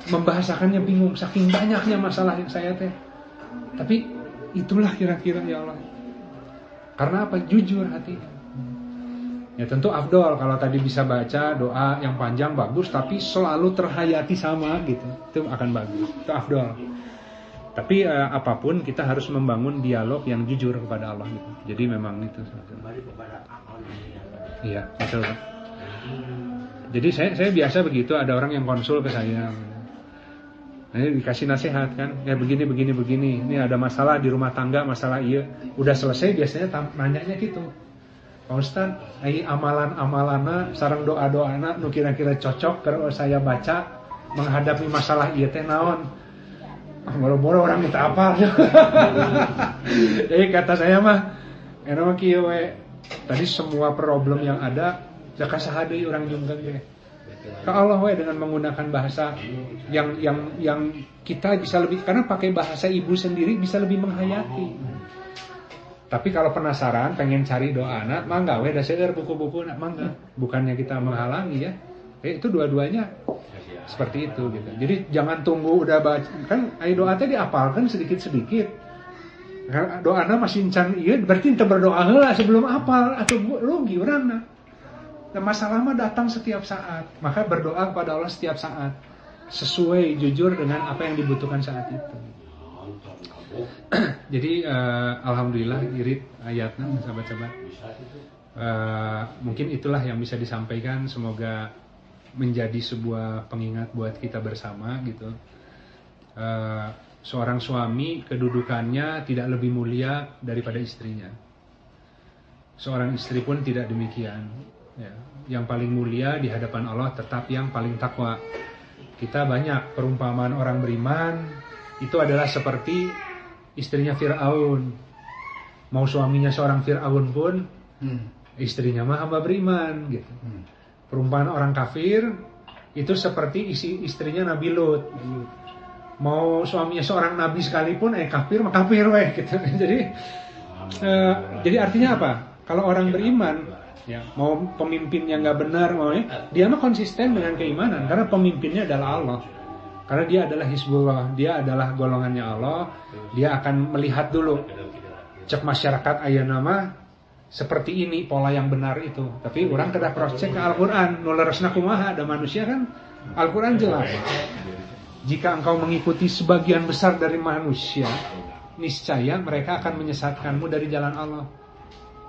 membahasakannya bingung. Saking banyaknya masalah yang saya teh. Tapi itulah kira-kira ya Allah. Karena apa? Jujur hati. Ya tentu Abdul kalau tadi bisa baca doa yang panjang bagus tapi selalu terhayati sama gitu. Itu akan bagus. Itu Abdul. Tapi uh, apa pun kita harus membangun dialog yang jujur kepada Allah gitu. Jadi memang itu. Iya, betul. Jadi saya saya biasa begitu ada orang yang konsul ke saya. Nah, dikasih nasihat kan, ya begini begini begini. Ini ada masalah di rumah tangga, masalah iya. Udah selesai biasanya nanyanya gitu. Pak Ustad, ini amalan-amalana, sarang doa-doana, nu kira-kira cocok kalau saya baca menghadapi masalah iya teh naon. Boro-boro orang minta apa? Jadi kata saya mah, enak kieu Tadi semua problem yang ada Zaka sahadai orang junggang ya. Ke Allah we dengan menggunakan bahasa yang yang yang kita bisa lebih karena pakai bahasa ibu sendiri bisa lebih menghayati. Tapi kalau penasaran pengen cari doa anak, mangga we da buku-buku nak mangga. Bukannya kita menghalangi ya. Eh, itu dua-duanya seperti itu gitu. Jadi jangan tunggu udah baca kan ayo doa tadi diapalkan sedikit-sedikit. Doa anak masih can iya berarti kita berdoa lah sebelum apal atau rugi orang dan masalah mah datang setiap saat. Maka berdoa kepada Allah setiap saat. Sesuai jujur dengan apa yang dibutuhkan saat itu. Jadi uh, alhamdulillah irit ayatnya sahabat-sahabat. Uh, mungkin itulah yang bisa disampaikan. Semoga menjadi sebuah pengingat buat kita bersama gitu. Uh, seorang suami kedudukannya tidak lebih mulia daripada istrinya. Seorang istri pun tidak demikian. Ya. Yang paling mulia di hadapan Allah tetap yang paling takwa. Kita banyak perumpamaan orang beriman itu adalah seperti istrinya Fir'aun. Mau suaminya seorang Fir'aun pun hmm. istrinya mah hamba beriman gitu. Hmm. Perumpamaan orang kafir itu seperti isi istrinya Nabi Lut. Mau suaminya seorang nabi sekalipun eh kafir mah kafir weh gitu. jadi uh, jadi artinya apa? Kalau orang beriman ya. Mau pemimpinnya nggak benar mau ya, dia mah konsisten dengan keimanan karena pemimpinnya adalah Allah. Karena dia adalah Hizbullah dia adalah golongannya Allah dia akan melihat dulu. Cek masyarakat ayah nama seperti ini pola yang benar itu. Tapi orang kada cross check ke Al-Quran nularasna kumaha ada manusia kan? Al-Quran jelas. Jika engkau mengikuti sebagian besar dari manusia niscaya mereka akan menyesatkanmu dari jalan Allah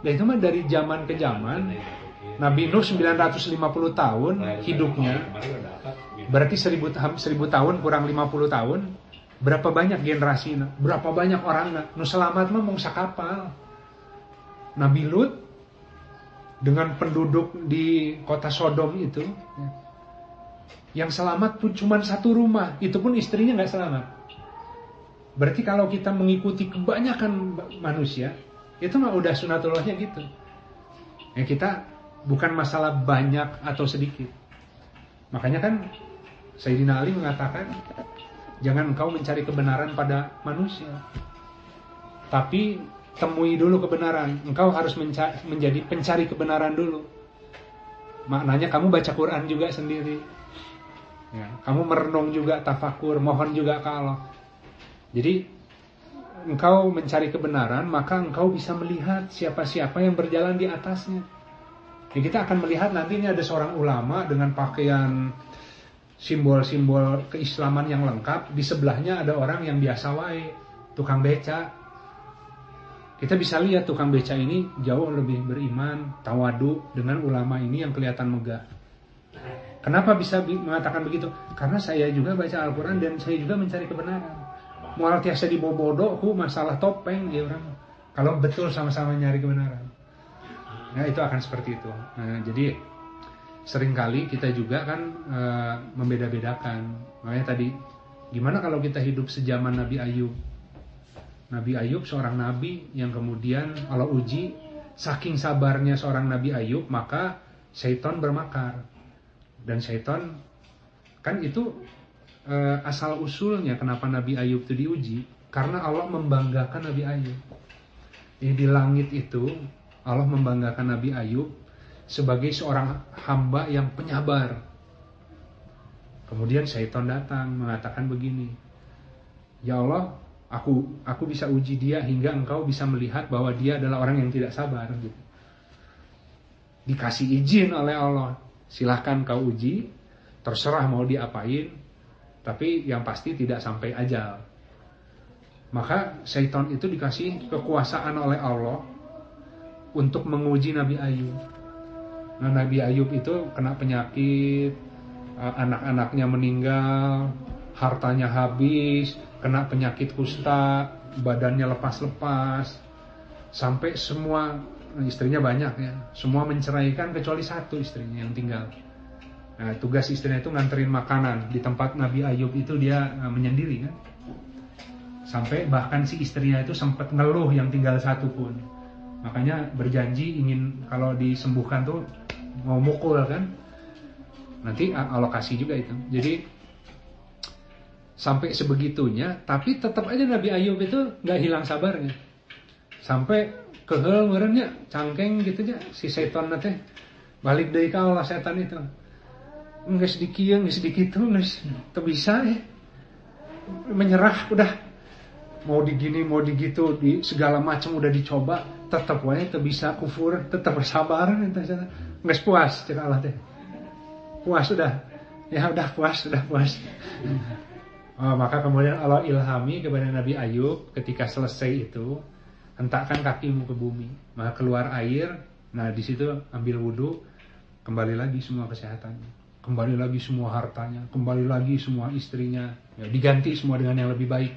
dan itu mah dari zaman ke zaman. Nabi Nuh 950 tahun hidupnya. Berarti 1000, 1000 tahun kurang 50 tahun. Berapa banyak generasi Berapa banyak orang Nu selamat mah mau kapal. Nabi Lut dengan penduduk di kota Sodom itu yang selamat pun cuma satu rumah itu pun istrinya nggak selamat berarti kalau kita mengikuti kebanyakan manusia itu mah udah sunatullahnya gitu. Ya kita bukan masalah banyak atau sedikit. Makanya kan Sayyidina Ali mengatakan jangan engkau mencari kebenaran pada manusia. Tapi temui dulu kebenaran. Engkau harus menjadi pencari kebenaran dulu. Maknanya kamu baca Quran juga sendiri. Ya, kamu merenung juga tafakur, mohon juga ke Allah. Jadi engkau mencari kebenaran, maka engkau bisa melihat siapa-siapa yang berjalan di atasnya. Ya, kita akan melihat nanti ini ada seorang ulama dengan pakaian simbol-simbol keislaman yang lengkap. Di sebelahnya ada orang yang biasa wae, tukang beca. Kita bisa lihat tukang beca ini jauh lebih beriman, tawadu dengan ulama ini yang kelihatan megah. Kenapa bisa mengatakan begitu? Karena saya juga baca Al-Quran dan saya juga mencari kebenaran mual tiasa dibobodo ku masalah topeng ya orang. Kalau betul sama-sama nyari kebenaran. Nah itu akan seperti itu. Nah, jadi sering kali kita juga kan e, membeda-bedakan. Makanya tadi gimana kalau kita hidup sejaman Nabi Ayub? Nabi Ayub seorang nabi yang kemudian Allah uji saking sabarnya seorang Nabi Ayub maka syaitan bermakar. Dan syaitan kan itu asal usulnya kenapa Nabi Ayub itu diuji karena Allah membanggakan Nabi Ayub. Jadi di langit itu Allah membanggakan Nabi Ayub sebagai seorang hamba yang penyabar. Kemudian Syaitan datang mengatakan begini, Ya Allah, aku aku bisa uji dia hingga engkau bisa melihat bahwa dia adalah orang yang tidak sabar. Gitu. Dikasih izin oleh Allah, silahkan kau uji, terserah mau diapain, tapi yang pasti tidak sampai ajal. Maka syaitan itu dikasih kekuasaan oleh Allah untuk menguji Nabi Ayub. Nah, Nabi Ayub itu kena penyakit, eh, anak-anaknya meninggal, hartanya habis, kena penyakit kusta, badannya lepas-lepas, sampai semua istrinya banyak ya, semua menceraikan kecuali satu istrinya yang tinggal. Nah, tugas istrinya itu nganterin makanan di tempat Nabi Ayub itu dia uh, menyendiri kan. Sampai bahkan si istrinya itu sempat ngeluh yang tinggal satu pun. Makanya berjanji ingin kalau disembuhkan tuh mau mukul kan. Nanti alokasi juga itu. Jadi sampai sebegitunya, tapi tetap aja Nabi Ayub itu nggak hilang sabarnya. Sampai kehel cangkeng gitu aja si setan nanti balik dari kau lah setan itu nggak sedikit nggak sedikit tuh nggak bisa ya. Menyerah udah. Mau digini mau digitu di segala macam udah dicoba tetap wae tetap bisa kufur tetap bersabar nggak puas cek Allah teh puas sudah ya udah puas sudah puas. Oh, maka kemudian Allah ilhami kepada Nabi Ayub ketika selesai itu hentakkan kakimu ke bumi. Maka keluar air. Nah di situ ambil wudhu. Kembali lagi semua kesehatannya kembali lagi semua hartanya, kembali lagi semua istrinya, ya, diganti semua dengan yang lebih baik.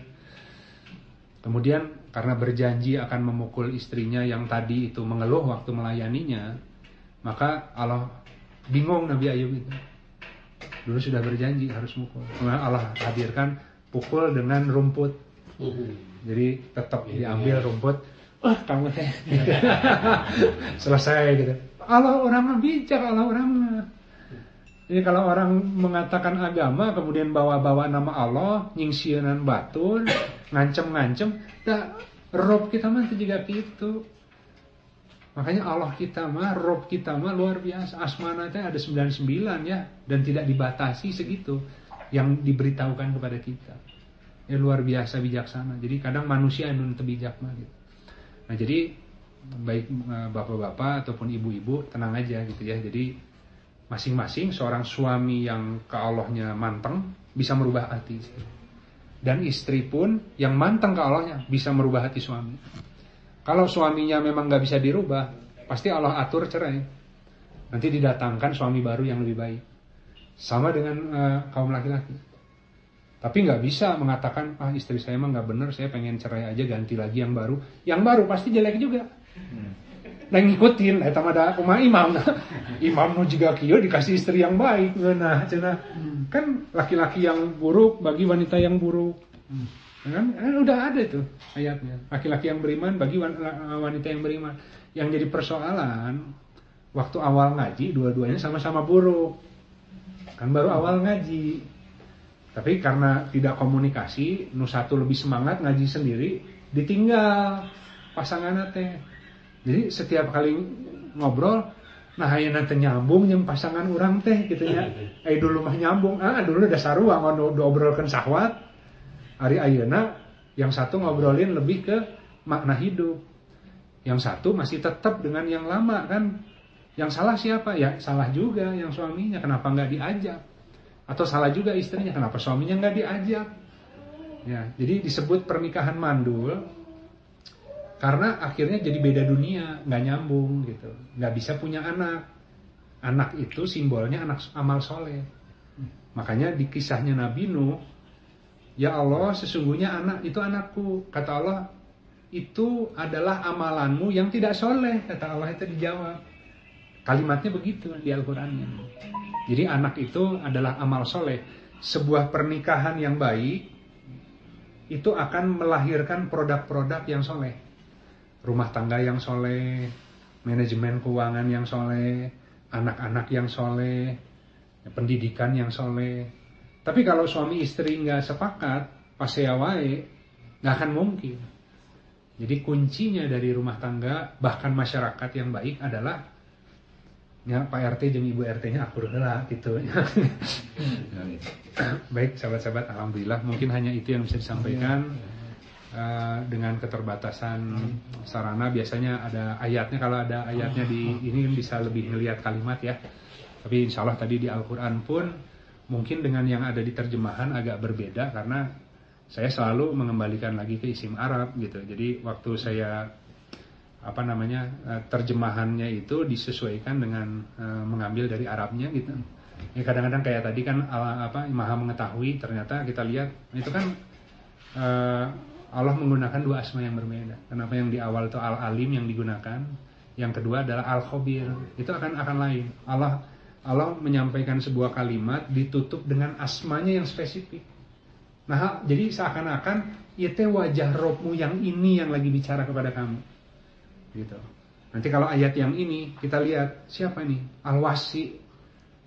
Kemudian karena berjanji akan memukul istrinya yang tadi itu mengeluh waktu melayaninya, maka Allah bingung Nabi Ayub itu. Dulu sudah berjanji harus mukul. Kemudian Allah hadirkan pukul dengan rumput. Jadi tetap diambil rumput. Wah kamu teh. Selesai gitu. Allah orang bijak, Allah orang jadi kalau orang mengatakan agama kemudian bawa-bawa nama Allah, nyingsianan batul, ngancem-ngancem, dah rob kita mah juga gitu. Makanya Allah kita mah, rob kita mah luar biasa. Asmana itu ada 99 ya dan tidak dibatasi segitu yang diberitahukan kepada kita. Ya luar biasa bijaksana. Jadi kadang manusia yang bijak mah gitu. Nah, jadi baik eh, bapak-bapak ataupun ibu-ibu tenang aja gitu ya. Jadi masing-masing seorang suami yang ke Allahnya manteng bisa merubah hati. Dan istri pun yang manteng ke Allahnya bisa merubah hati suami. Kalau suaminya memang nggak bisa dirubah pasti Allah atur cerai. Nanti didatangkan suami baru yang lebih baik. Sama dengan uh, kaum laki-laki. Tapi nggak bisa mengatakan ah istri saya emang nggak bener saya pengen cerai aja ganti lagi yang baru. Yang baru pasti jelek juga. Hmm nah ngikutin eta mah da kumaha imam. Nah. imam nu juga kieu dikasih istri yang baik. Nah cenah. Hmm. kan laki-laki yang buruk bagi wanita yang buruk. Hmm. kan? Eh, udah ada tuh ayatnya. laki-laki yang beriman bagi wanita yang beriman. Yang jadi persoalan waktu awal ngaji dua-duanya sama-sama buruk. Kan baru awal ngaji. Tapi karena tidak komunikasi nu satu lebih semangat ngaji sendiri ditinggal pasangan teh jadi setiap kali ngobrol nah ayo nanti nyambung yang pasangan orang teh gitu ya eh dulu mah nyambung. Ah dulu udah sarua ngobrol obrolkan sahwat. Hari ayana yang satu ngobrolin lebih ke makna hidup. Yang satu masih tetap dengan yang lama kan? Yang salah siapa? Ya salah juga yang suaminya. Kenapa nggak diajak? Atau salah juga istrinya? Kenapa suaminya nggak diajak? Ya jadi disebut pernikahan mandul karena akhirnya jadi beda dunia nggak nyambung gitu. Nggak bisa punya anak. Anak itu simbolnya anak amal soleh. Makanya di kisahnya Nabi Nuh ya Allah sesungguhnya anak itu anakku. Kata Allah itu adalah amalanmu yang tidak soleh kata Allah itu dijawab. Kalimatnya begitu di Al-Qurannya. Jadi anak itu adalah amal soleh. Sebuah pernikahan yang baik itu akan melahirkan produk-produk yang soleh rumah tangga yang soleh, manajemen keuangan yang soleh, anak-anak yang soleh, pendidikan yang soleh. Tapi kalau suami istri nggak sepakat, pas wae, nggak akan mungkin. Jadi kuncinya dari rumah tangga, bahkan masyarakat yang baik adalah ya Pak RT dan Ibu RT-nya akur lah gitu. baik sahabat-sahabat, alhamdulillah mungkin hanya itu yang bisa disampaikan. Eh, dengan keterbatasan sarana biasanya ada ayatnya. Kalau ada ayatnya di ini bisa lebih melihat kalimat ya. Tapi insya Allah tadi di Al-Quran pun mungkin dengan yang ada di terjemahan agak berbeda karena saya selalu mengembalikan lagi ke isim Arab gitu. Jadi waktu saya apa namanya eh, terjemahannya itu disesuaikan dengan uh, mengambil dari Arabnya gitu. Ya kadang-kadang kayak tadi kan apa maha mengetahui ternyata kita lihat itu kan uh, Allah menggunakan dua asma yang berbeda. Kenapa yang di awal itu Al-Alim yang digunakan, yang kedua adalah Al-Khabir. Itu akan akan lain. Allah Allah menyampaikan sebuah kalimat ditutup dengan asmanya yang spesifik. Nah, jadi seakan-akan itu wajah rohmu yang ini yang lagi bicara kepada kamu. Gitu. Nanti kalau ayat yang ini kita lihat siapa nih? Al-Wasi.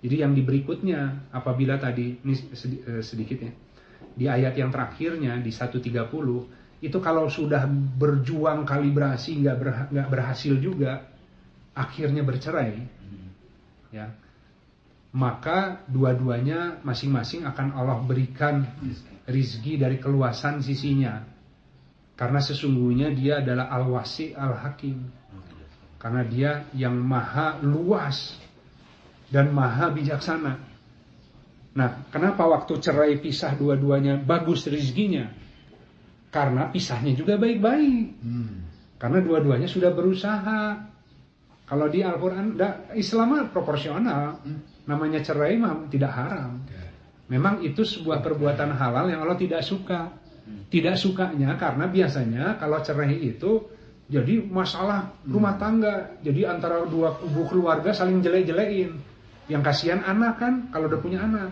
Jadi yang di berikutnya apabila tadi ini eh, sedikit ya di ayat yang terakhirnya di 130 itu kalau sudah berjuang kalibrasi nggak ber, berhasil juga akhirnya bercerai. Ya. Maka dua-duanya masing-masing akan Allah berikan rizki dari keluasan sisinya. Karena sesungguhnya dia adalah al-wasi al-hakim. Karena dia yang maha luas dan maha bijaksana Nah, kenapa waktu cerai pisah dua-duanya bagus rezekinya? Karena pisahnya juga baik-baik. Hmm. Karena dua-duanya sudah berusaha. Kalau di Al-Quran, Islam proporsional. Namanya cerai mah tidak haram. Memang itu sebuah perbuatan halal yang Allah tidak suka. Tidak sukanya karena biasanya kalau cerai itu jadi masalah rumah tangga. Jadi antara dua kubu keluarga saling jelek-jelekin. Yang kasihan anak kan kalau udah punya anak.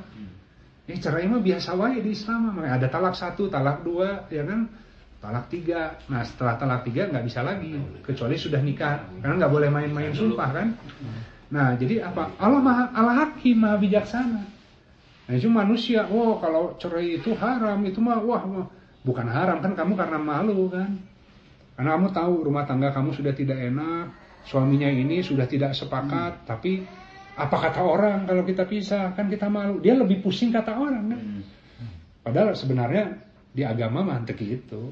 Ya cerai mah biasa wae di Islam mah. Ada talak satu, talak dua, ya kan? Talak tiga. Nah setelah talak tiga nggak bisa lagi, kecuali sudah nikah. Karena nggak boleh main-main sumpah kan? Nah jadi apa? Allah maha Allah hakim maha bijaksana. Nah itu manusia, oh kalau cerai itu haram, itu mah wah, wah. bukan haram kan kamu karena malu kan? Karena kamu tahu rumah tangga kamu sudah tidak enak, suaminya ini sudah tidak sepakat, tapi apa kata orang kalau kita pisah kan kita malu. Dia lebih pusing kata orang kan? Padahal sebenarnya di agama mah teu gitu.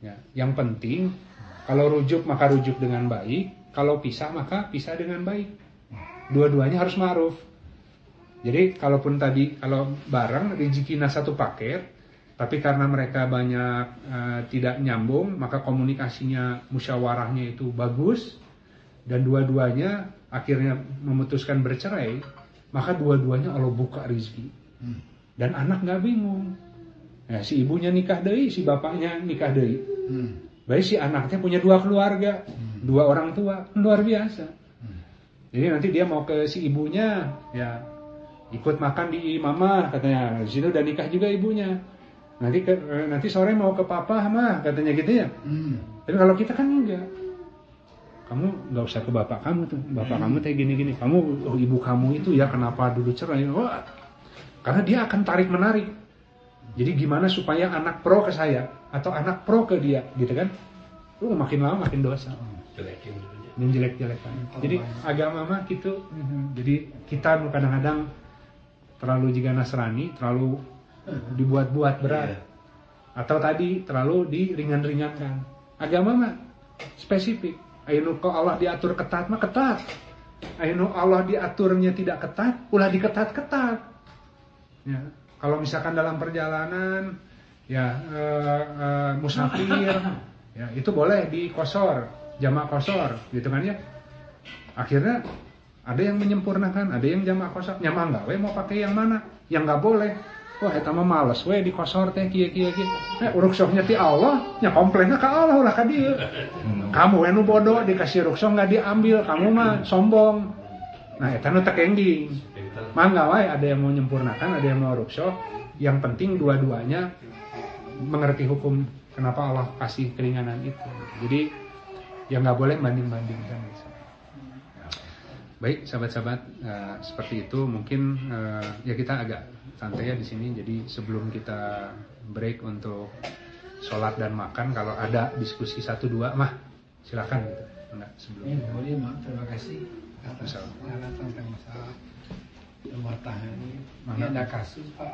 Ya, yang penting kalau rujuk maka rujuk dengan baik, kalau pisah maka pisah dengan baik. Dua-duanya harus ma'ruf. Jadi kalaupun tadi kalau barang rezekinya satu paket, tapi karena mereka banyak eh, tidak nyambung, maka komunikasinya musyawarahnya itu bagus dan dua-duanya akhirnya memutuskan bercerai, maka dua-duanya Allah buka rezeki. Dan anak nggak bingung. Ya, si ibunya nikah deui, si bapaknya nikah deui. Baik si anaknya punya dua keluarga, dua orang tua, luar biasa. Jadi nanti dia mau ke si ibunya, ya ikut makan di mama katanya. Di situ udah nikah juga ibunya. Nanti ke, eh, nanti sore mau ke papa mah katanya gitu ya. Tapi kalau kita kan enggak. Kamu nggak usah ke bapak kamu tuh. Bapak kamu kayak gini-gini. Kamu oh, ibu kamu itu ya kenapa dulu cerai? Wah, karena dia akan tarik menarik. Jadi gimana supaya anak pro ke saya atau anak pro ke dia, gitu kan? Lu makin lama makin dosa. menjelek-jelekan. Jadi agama mah gitu. Jadi kita kadang-kadang terlalu jika Nasrani, terlalu dibuat-buat berat. Atau tadi terlalu diringan-ringankan. Agama mah spesifik. Ayo kok Allah diatur ketat mah ketat. Ayo Allah diaturnya tidak ketat, ulah diketat-ketat. Ya. Kalau misalkan dalam perjalanan ya eh, eh, musafir ya itu boleh dikosor jamak kosor gitu kan ya akhirnya ada yang menyempurnakan ada yang jamak kosor nyaman nggak mau pakai yang mana yang nggak boleh wah eta mah males we dikosor teh kieu kieu kieu. Eh uruk sok ti Allah nya komplainnya ka Allah ulah ka dieu. Kamu we nu bodoh dikasih rukshoh nggak diambil kamu mah sombong. Nah eta nu teu ending mangga wae ada yang mau menyempurnakan ada yang mau rukshoh yang penting dua-duanya mengerti hukum kenapa Allah kasih keringanan itu. Jadi yang nggak boleh banding-bandingkan baik sahabat-sahabat eh, seperti itu mungkin eh, ya kita agak santai ya di sini jadi sebelum kita break untuk sholat dan makan kalau ada diskusi satu dua mah silakan gitu enggak sebelum Ya, boleh Mak. Terima kasih atas Masalah. tentang masalah pematahan ini. Ini Mana? ada kasus Pak.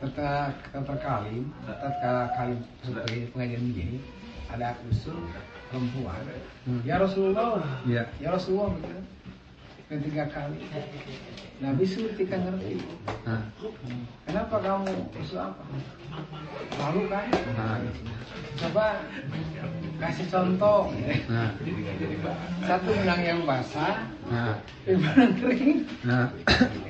Kata kata kalim, kata kalim sebagai pengajian begini, ada usul perempuan. Hmm. Ya Rasulullah, Iya. ya Rasulullah gitu. Ketiga kali. Nabi surti kan ngerti. nah, Kenapa kamu usul apa? Malu kan? nah, Coba kasih contoh. nah, Satu benang yang basah, nah, benang kering. nah,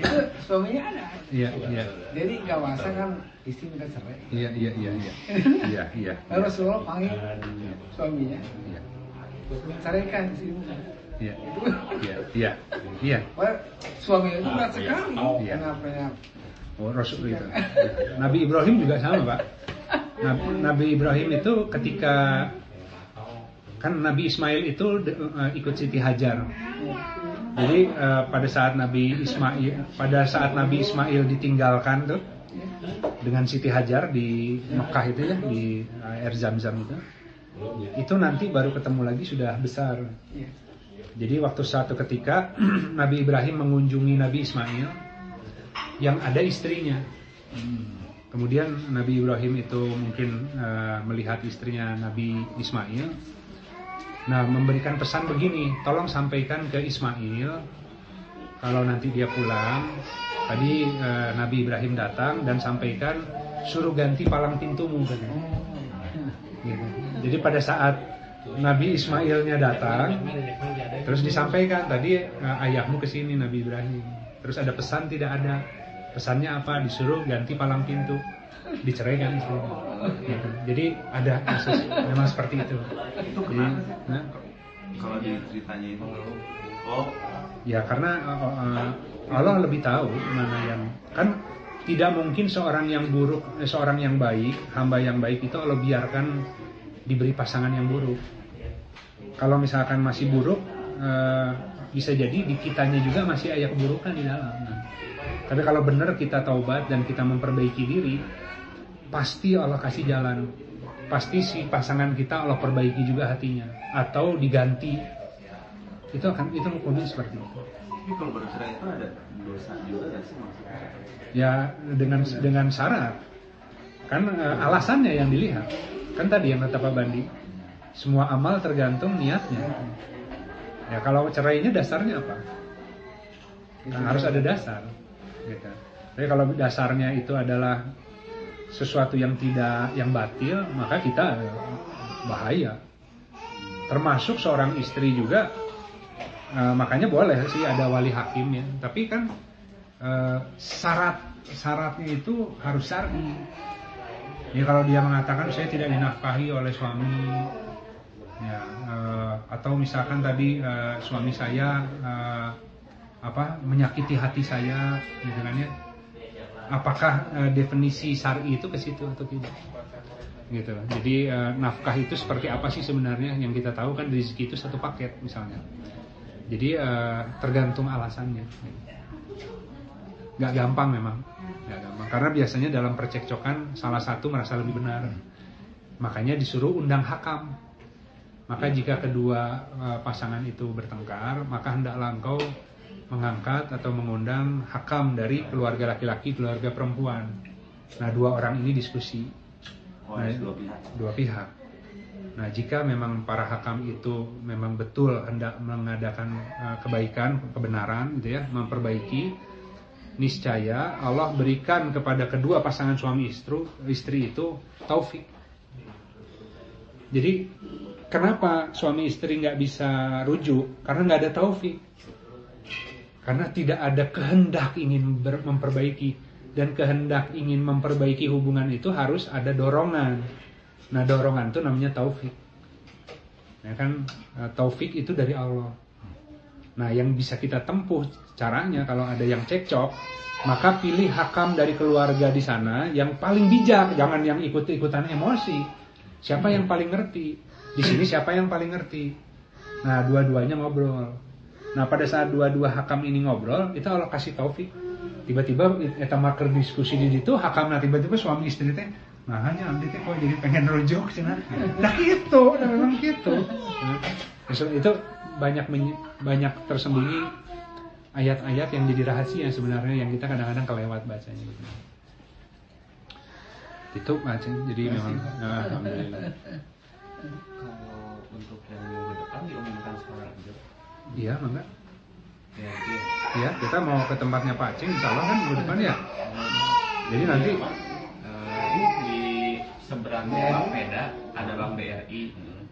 Itu suaminya ada. iya iya Jadi nggak basah kan istri minta cerai. iya iya iya iya iya iya Lalu Rasulullah panggil suaminya, iya ceraikan istrimu. Iya iya iya iya suami itu berat sekali. Iya. Kenapa ya? Oh, Rasul itu. Nabi Ibrahim juga sama, Pak. Nabi, Nabi Ibrahim itu ketika kan Nabi Ismail itu eh, ikut Siti Hajar. Jadi eh, pada saat Nabi Ismail pada saat Nabi Ismail ditinggalkan tuh dengan Siti Hajar di Mekah itu ya di eh, air Zam-Zam itu. Itu nanti baru ketemu lagi sudah besar. Jadi waktu suatu ketika Nabi Ibrahim mengunjungi Nabi Ismail yang ada istrinya. Kemudian Nabi Ibrahim itu mungkin eh, melihat istrinya Nabi Ismail. Nah, memberikan pesan begini, tolong sampaikan ke Ismail kalau nanti dia pulang, tadi eh, Nabi Ibrahim datang dan sampaikan suruh ganti palang pintumu. Gitu. Jadi pada saat Nabi Ismailnya datang, terus disampaikan tadi eh, ayahmu ke sini Nabi Ibrahim. Terus ada pesan tidak ada. Pesannya apa? Disuruh ganti palang pintu. Diceraikan istrinya. Gitu. Jadi ada kasus memang seperti itu. Itu kenapa? nah, Kalau di ceritanya itu oh Ya karena uh, uh, Allah lebih tahu mana yang kan tidak mungkin seorang yang buruk, seorang yang baik, hamba yang baik itu Allah biarkan diberi pasangan yang buruk. Kalau misalkan masih buruk, uh, bisa jadi di kitanya juga masih ada keburukan di dalam. Nah, tapi kalau benar kita taubat dan kita memperbaiki diri, pasti Allah kasih jalan. Pasti si pasangan kita Allah perbaiki juga hatinya atau diganti itu akan itu hukumnya seperti itu tapi kalau bercerai itu ada dosa juga ya sih maksudnya ya dengan dengan syarat kan eh, alasannya yang dilihat kan tadi yang kata Pak Bandi semua amal tergantung niatnya. Ya kalau cerainya dasarnya apa? Nah, harus ada dasar gitu. tapi kalau dasarnya itu adalah sesuatu yang tidak yang batil maka kita bahaya. Termasuk seorang istri juga eh, makanya boleh sih ada wali hakim ya tapi kan eh, syarat syaratnya itu harus syar'i ya kalau dia mengatakan saya tidak dinafkahi oleh suami ya eh, atau misalkan tadi eh, suami saya eh, apa menyakiti hati saya gitu kan ya. Apakah eh, definisi syar'i itu ke situ atau tidak? Gitu. Jadi eh, nafkah itu seperti apa sih sebenarnya? Yang kita tahu kan rezeki itu satu paket misalnya. Jadi eh, tergantung alasannya. Nggak gampang memang karena biasanya dalam percekcokan salah satu merasa lebih benar. Makanya disuruh undang hakam. Maka jika kedua eh, pasangan itu bertengkar maka hendaklah engkau mengangkat atau mengundang hakam dari keluarga laki-laki keluarga perempuan. Nah dua orang ini diskusi. Oh ada dua pihak. dua pihak. Nah, jika memang para hakam itu memang betul hendak mengadakan eh, kebaikan, kebenaran gitu ya, memperbaiki niscaya Allah berikan kepada kedua pasangan suami istri istri itu taufik. Jadi kenapa suami istri nggak bisa rujuk? Karena nggak ada taufik. Karena tidak ada kehendak ingin memperbaiki dan kehendak ingin memperbaiki hubungan itu harus ada dorongan. Nah dorongan itu namanya taufik. Ya kan eh, taufik itu dari Allah. Nah yang bisa kita tempuh caranya kalau ada yang cekcok, maka pilih hakam dari keluarga di sana yang paling bijak, jangan yang ikut-ikutan emosi. Siapa yang paling ngerti? Di sini siapa yang paling ngerti? Nah dua-duanya ngobrol. Nah pada saat dua-dua hakam ini ngobrol, itu Allah kasih taufik. Tiba-tiba eta marker diskusi di situ hakam nah tiba-tiba suami istri teh nah hanya nanti teh kok jadi pengen rujuk cina nah gitu nah memang gitu nah, itu banyak banyak tersembunyi ayat-ayat yang jadi rahasia sebenarnya yang kita kadang-kadang kelewat bacanya gitu. itu baca jadi memang nah, alhamdulillah Kalau untuk yang minggu depan diumumkan sekarang aja. iya mangga Ya, iya. ya kita mau ke tempatnya Pak Aceh insya Allah kan minggu depan ya jadi nanti Eh, ini di seberangnya Bank Peda ada Bank BRI.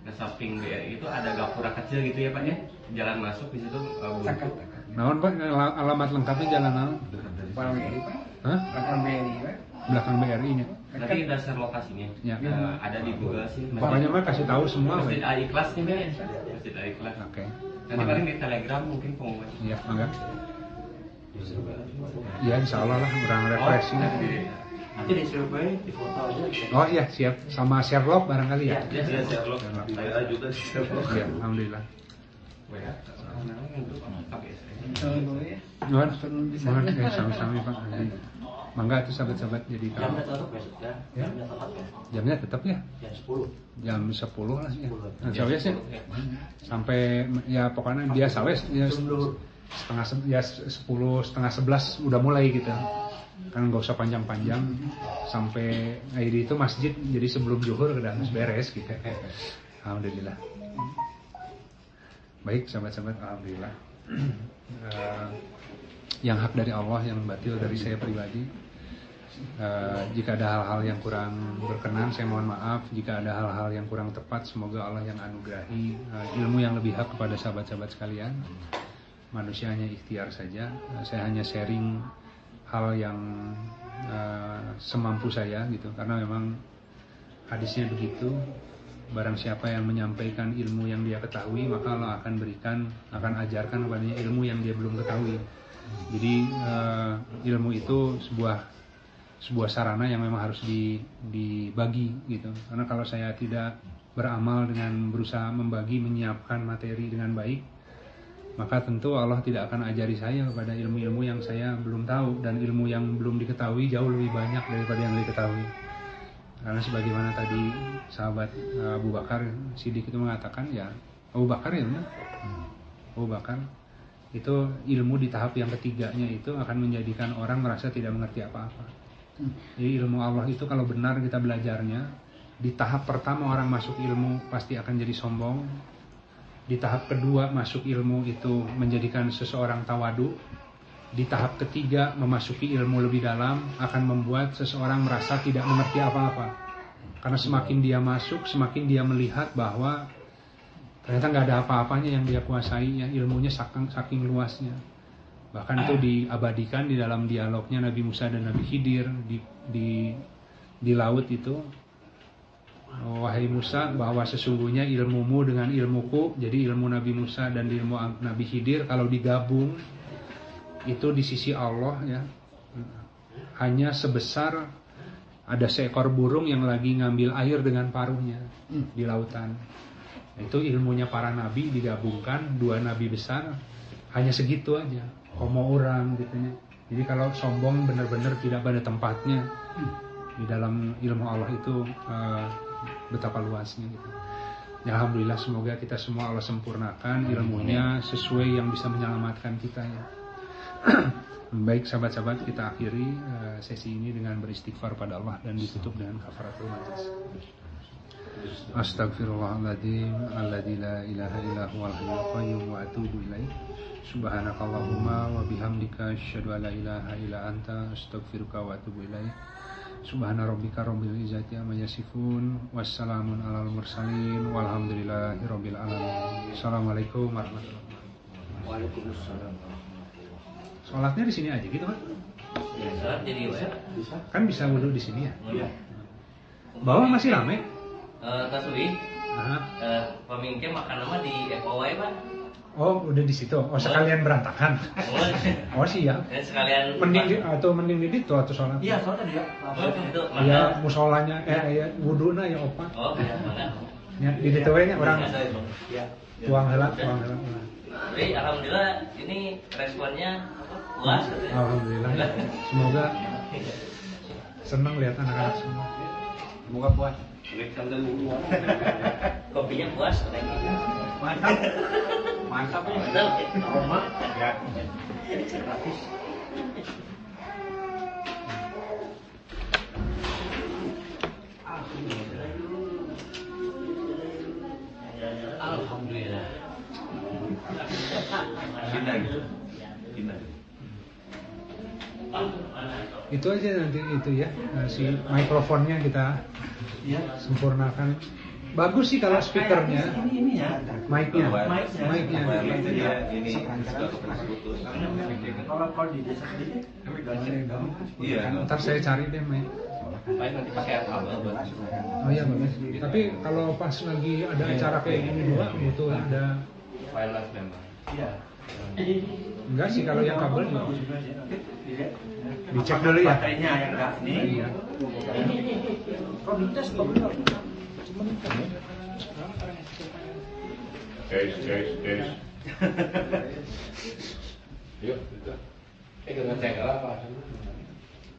Nah, samping BRI itu ada gapura kecil gitu ya Pak ya. Jalan masuk di situ. Sakat. naon Pak Al- alamat lengkapnya jalan naon Palang BRI Pak. Hah? Palang BRI Pak. belakang BRI nya Nanti dasar lokasinya. Ya. Eh, ada di Google sih. pokoknya mah kasih tahu semua Masjid. Al Ikhlas nih Pak. Masjid Al Ikhlas. oke Nanti paling di Telegram mungkin pengumuman. iya mangga Iya insya Allah lah orang refreshing. Nanti di survei, di foto aja. Oh iya siap sama Sherlock barangkali ya. Ya, ya, Sherlock. Sherlock. saya juga sih Iya, alhamdulillah. WA. Untuk pakai saya. Kalau boleh ya. Sami-sami Pak. Mangga tuh sahabat-sahabat jadi tahu. Jamnya tetap besok ya. Ya. Jamnya tetap ya. Jamnya tetap ya Jam 10. jam 10 lah ya. 10. Nah, saya sih sampai ya pokoknya biasa wes ya setengah se- ya sepuluh setengah sebelas udah mulai gitu kan nggak usah panjang-panjang sampai ID itu masjid jadi sebelum zuhur udah harus beres gitu alhamdulillah baik sahabat-sahabat alhamdulillah Eh, yang hak dari Allah yang batil dari saya pribadi Eh, jika ada hal-hal yang kurang berkenan, saya mohon maaf. Jika ada hal-hal yang kurang tepat, semoga Allah yang anugerahi eh, ilmu yang lebih hak kepada sahabat-sahabat sekalian. Manusia hanya ikhtiar saja. Eh, saya hanya sharing hal yang eh, semampu saya gitu, karena memang hadisnya begitu. Barang siapa yang menyampaikan ilmu yang dia ketahui, maka Allah akan berikan, akan ajarkan kepadanya ilmu yang dia belum ketahui. Jadi eh, ilmu itu sebuah sebuah sarana yang memang harus di- dibagi gitu. Karena kalau saya tidak beramal dengan berusaha membagi, menyiapkan materi dengan baik, maka tentu Allah tidak akan ajari saya kepada ilmu-ilmu yang saya belum tahu dan ilmu yang belum diketahui jauh lebih banyak daripada yang diketahui. Karena sebagaimana tadi sahabat Abu Bakar Siddiq itu mengatakan ya Abu Bakar ya benar. Abu Bakar itu ilmu di tahap yang ketiganya itu akan menjadikan orang merasa tidak mengerti apa-apa. Jadi ilmu Allah itu kalau benar kita belajarnya di tahap pertama orang masuk ilmu pasti akan jadi sombong. Di tahap kedua masuk ilmu itu menjadikan seseorang tawadu. Di tahap ketiga memasuki ilmu lebih dalam akan membuat seseorang merasa tidak mengerti apa-apa. Karena semakin dia masuk, semakin dia melihat bahwa ternyata nggak ada apa-apanya yang dia kuasai, ya ilmunya saking, saking luasnya. Bahkan itu diabadikan di dalam dialognya Nabi Musa dan Nabi Khidir di di di laut itu. Wahai Musa, bahwa sesungguhnya ilmumu dengan ilmuku, jadi ilmu Nabi Musa dan ilmu Nabi Khidir kalau digabung itu di sisi Allah ya hanya sebesar ada seekor burung yang lagi ngambil air dengan paruhnya di lautan. Itu ilmunya para nabi digabungkan dua nabi besar hanya segitu aja. Homo orang gitu ya. Jadi kalau sombong benar-benar tidak pada tempatnya di dalam ilmu Allah itu eh, betapa luasnya gitu. Ya, Alhamdulillah semoga kita semua Allah sempurnakan ilmunya sesuai yang bisa menyelamatkan kita ya. Baik sahabat-sahabat kita akhiri eh, sesi ini dengan beristighfar pada Allah dan ditutup dengan kafaratul majlis. Astaghfirullahaladzim Alladzi la ilaha illa huwal hayyul qayyum wa atubu ilaih Subhanakallahumma wa bihamdika asyhadu an la ilaha illa anta astaghfiruka wa atubu ilaih Subhana rabbika rabbil izzati amma yasifun wassalamun alal mursalin walhamdulillahi rabbil alamin Assalamualaikum warahmatullahi wabarakatuh Waalaikumsalam. Sholatnya di sini aja gitu kan? Ya, sholat jadi wa. Kan bisa wudhu di sini ya? Iya. Bawah masih rame? Eh, Taswi, Aha. eh, pemingke makan nama di FOY pak. Oh udah di situ. Oh sekalian berantakan. Oh siap. Dan sekalian Mending di, atau mending di itu atau sholat? Iya, soalnya dia. Oh, itu Ya mana? musolanya eh ya wuduna ya opa. Oh, mana? Ya di ditu we nya orang Iya. tuang heula tuang heula. Jadi alhamdulillah ini responnya puas. katanya. Alhamdulillah. ya. Semoga senang lihat anak-anak semua. Semoga puas. Kopinya puas katanya. Mantap. Mantap ya. Mantap. Aroma. Ya. Alhamdulillah. Pindah gitu. Pindah. Itu aja nanti itu ya eh, si mikrofonnya kita Iya. sempurnakan. Bagus sih kalau speakernya, Ini ini ya. mic-nya, Mic-nya. ya. Kalau kalau di desa sendiri, Iya. Ntar saya cari deh mic. Baik nanti pakai kabel Oh iya bagus. Tapi kalau pas lagi ada acara kayak gini juga butuh ada wireless memang. Iya. enggak sih kalau yang kabel juga. Dicek dulu ya. Baterainya yang enggak ini. Iya. Dites Guys, guys, guys. Yuk, Eh, dengan cek apa?